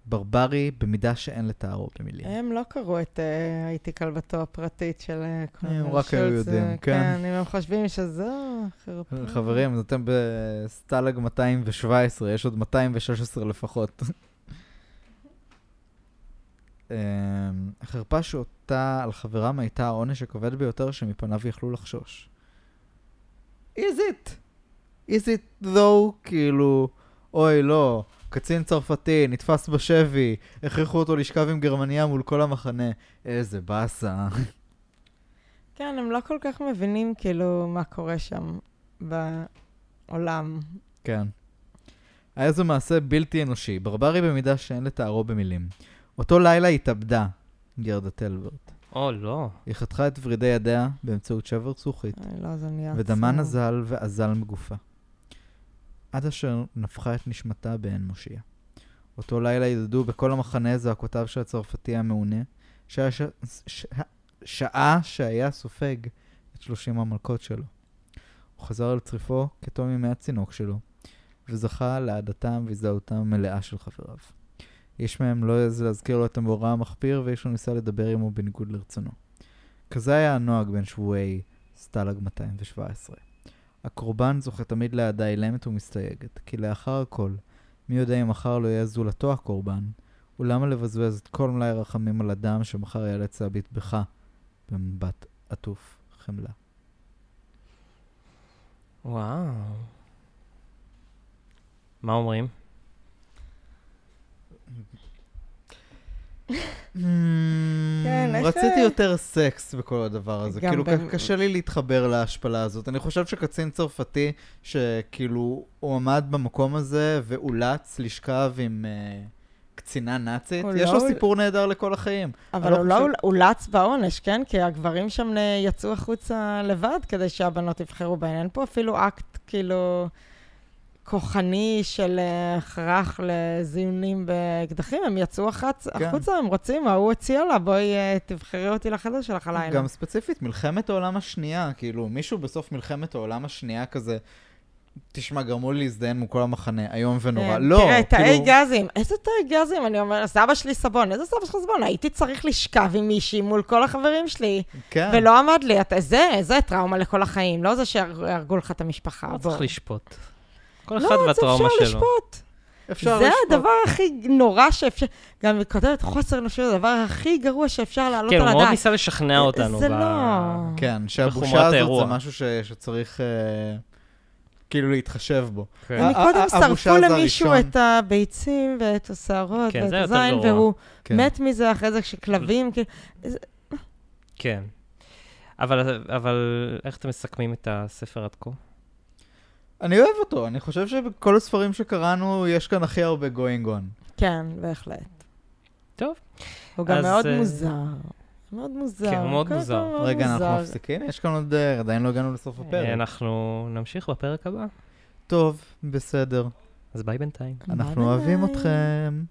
ברברי במידה שאין לתארו במילים. הם לא קראו את אה, הייתי כלבתו הפרטית של אה, קולנל הם רק היו שולץ, יודעים, אה, כן. אם הם חושבים שזו חרפה. חברים, אתם בסטלג 217, יש עוד 216 לפחות. אמ, החרפה שאותה על חברם הייתה העונש הכבד ביותר שמפניו יכלו לחשוש. is it? is it though? כאילו, אוי לא, קצין צרפתי, נתפס בשבי, הכריחו אותו לשכב עם גרמניה מול כל המחנה. איזה באסה. כן, הם לא כל כך מבינים כאילו מה קורה שם בעולם. כן. היה זה מעשה בלתי אנושי, ברברי במידה שאין לתארו במילים. אותו לילה התאבדה גרדה טלברט. או, לא. היא חתכה את ורידי ידיה באמצעות שבר זכוכית, אוי, לא, זה נהיה ודמה. נזל ואזל מגופה. עד אשר נפחה את נשמתה בעין מושיע. אותו לילה ידדו בכל המחנה זעקותיו של הצרפתי המעונה, שעה, ש... ש... שעה שהיה סופג את שלושים המלכות שלו. הוא חזר אל צריפו כתום ימי הצינוק שלו, וזכה לאהדתם והזדהותם המלאה של חבריו. איש מהם לא העז להזכיר לו את המאורע המחפיר, ואיש לא ניסה לדבר עמו בניגוד לרצונו. כזה היה הנוהג בין שבויי סטלג 217. הקורבן זוכה תמיד לאהדה אילמת ומסתייגת, כי לאחר הכל, מי יודע אם מחר לא יהיה זולתו הקורבן, ולמה לבזבז את כל מלאי הרחמים על אדם שמחר ייאלץ להביט בך במבט עטוף חמלה. וואו. מה אומרים? כן, יש- רציתי יותר סקס בכל הדבר הזה. כאילו, ב- קשה לי להתחבר להשפלה הזאת. אני חושב שקצין צרפתי, שכאילו, הוא עמד במקום הזה ואולץ לשכב עם אה, קצינה נאצית, יש לא לו סיפור נהדר לכל החיים. אבל לא הוא לא אולץ בעונש, כן? כי הגברים שם אה, יצאו החוצה לבד כדי שהבנות יבחרו בהן. אין פה אפילו אקט, כאילו, כוחני של אה, הכרח לזיונים באקדחים. הם יצאו החץ, כן. החוצה, הם רוצים, ההוא הציע לה, בואי אה, תבחרי אותי לחדר שלך הלילה. גם ספציפית, מלחמת העולם השנייה, כאילו, מישהו בסוף מלחמת העולם השנייה כזה, תשמע, גרמו לי להזדיין מול כל המחנה, איום ונורא. כן, לא, תראה, תאי כאילו, גזים. איזה תאי גזים? אני אומרת, סבא שלי סבון, איזה סבא שלך סבון? הייתי צריך לשכב עם מישהי מול כל החברים שלי, כן. ולא עמד לי. אתה- זה, זה טראומה לכל החיים, לא זה שהרגו לך את המשפחה. לא. צריך לשפוט. כל לא, אחד אז והטראומה אפשר שלו. לשפוט. אפשר זה לשפוט. הדבר הכי נורא שאפשר, גם היא כותבת חוסר אנושיות, הדבר הכי גרוע שאפשר להעלות כן, על הוא מאוד הדעת. ניסה לשכנע אותנו. זה ב- לא. כן, שהבושה הזאת האירוע. זה משהו ש, שצריך אה, כאילו להתחשב בו. כן. הם ה- קודם שרפו למישהו הראשון. את הביצים ואת השערות כן, ואת הזין. והוא כן. מת מזה אחרי זה כשכלבים, כאילו, כן. אבל, אבל איך אתם מסכמים את הספר עד כה? אני אוהב אותו, אני חושב שבכל הספרים שקראנו, יש כאן הכי הרבה going on. כן, בהחלט. טוב. הוא גם מאוד אה, מוזר. מאוד מוזר. כן, הוא מאוד מוזר. מאוד רגע, אנחנו. מפסיקים? יש כאן עוד... אה, עדיין לא הגענו לסוף הפרק. אנחנו נמשיך בפרק הבא. טוב, בסדר. אז ביי בינתיים. ביי אנחנו אוהבים ביי. אתכם.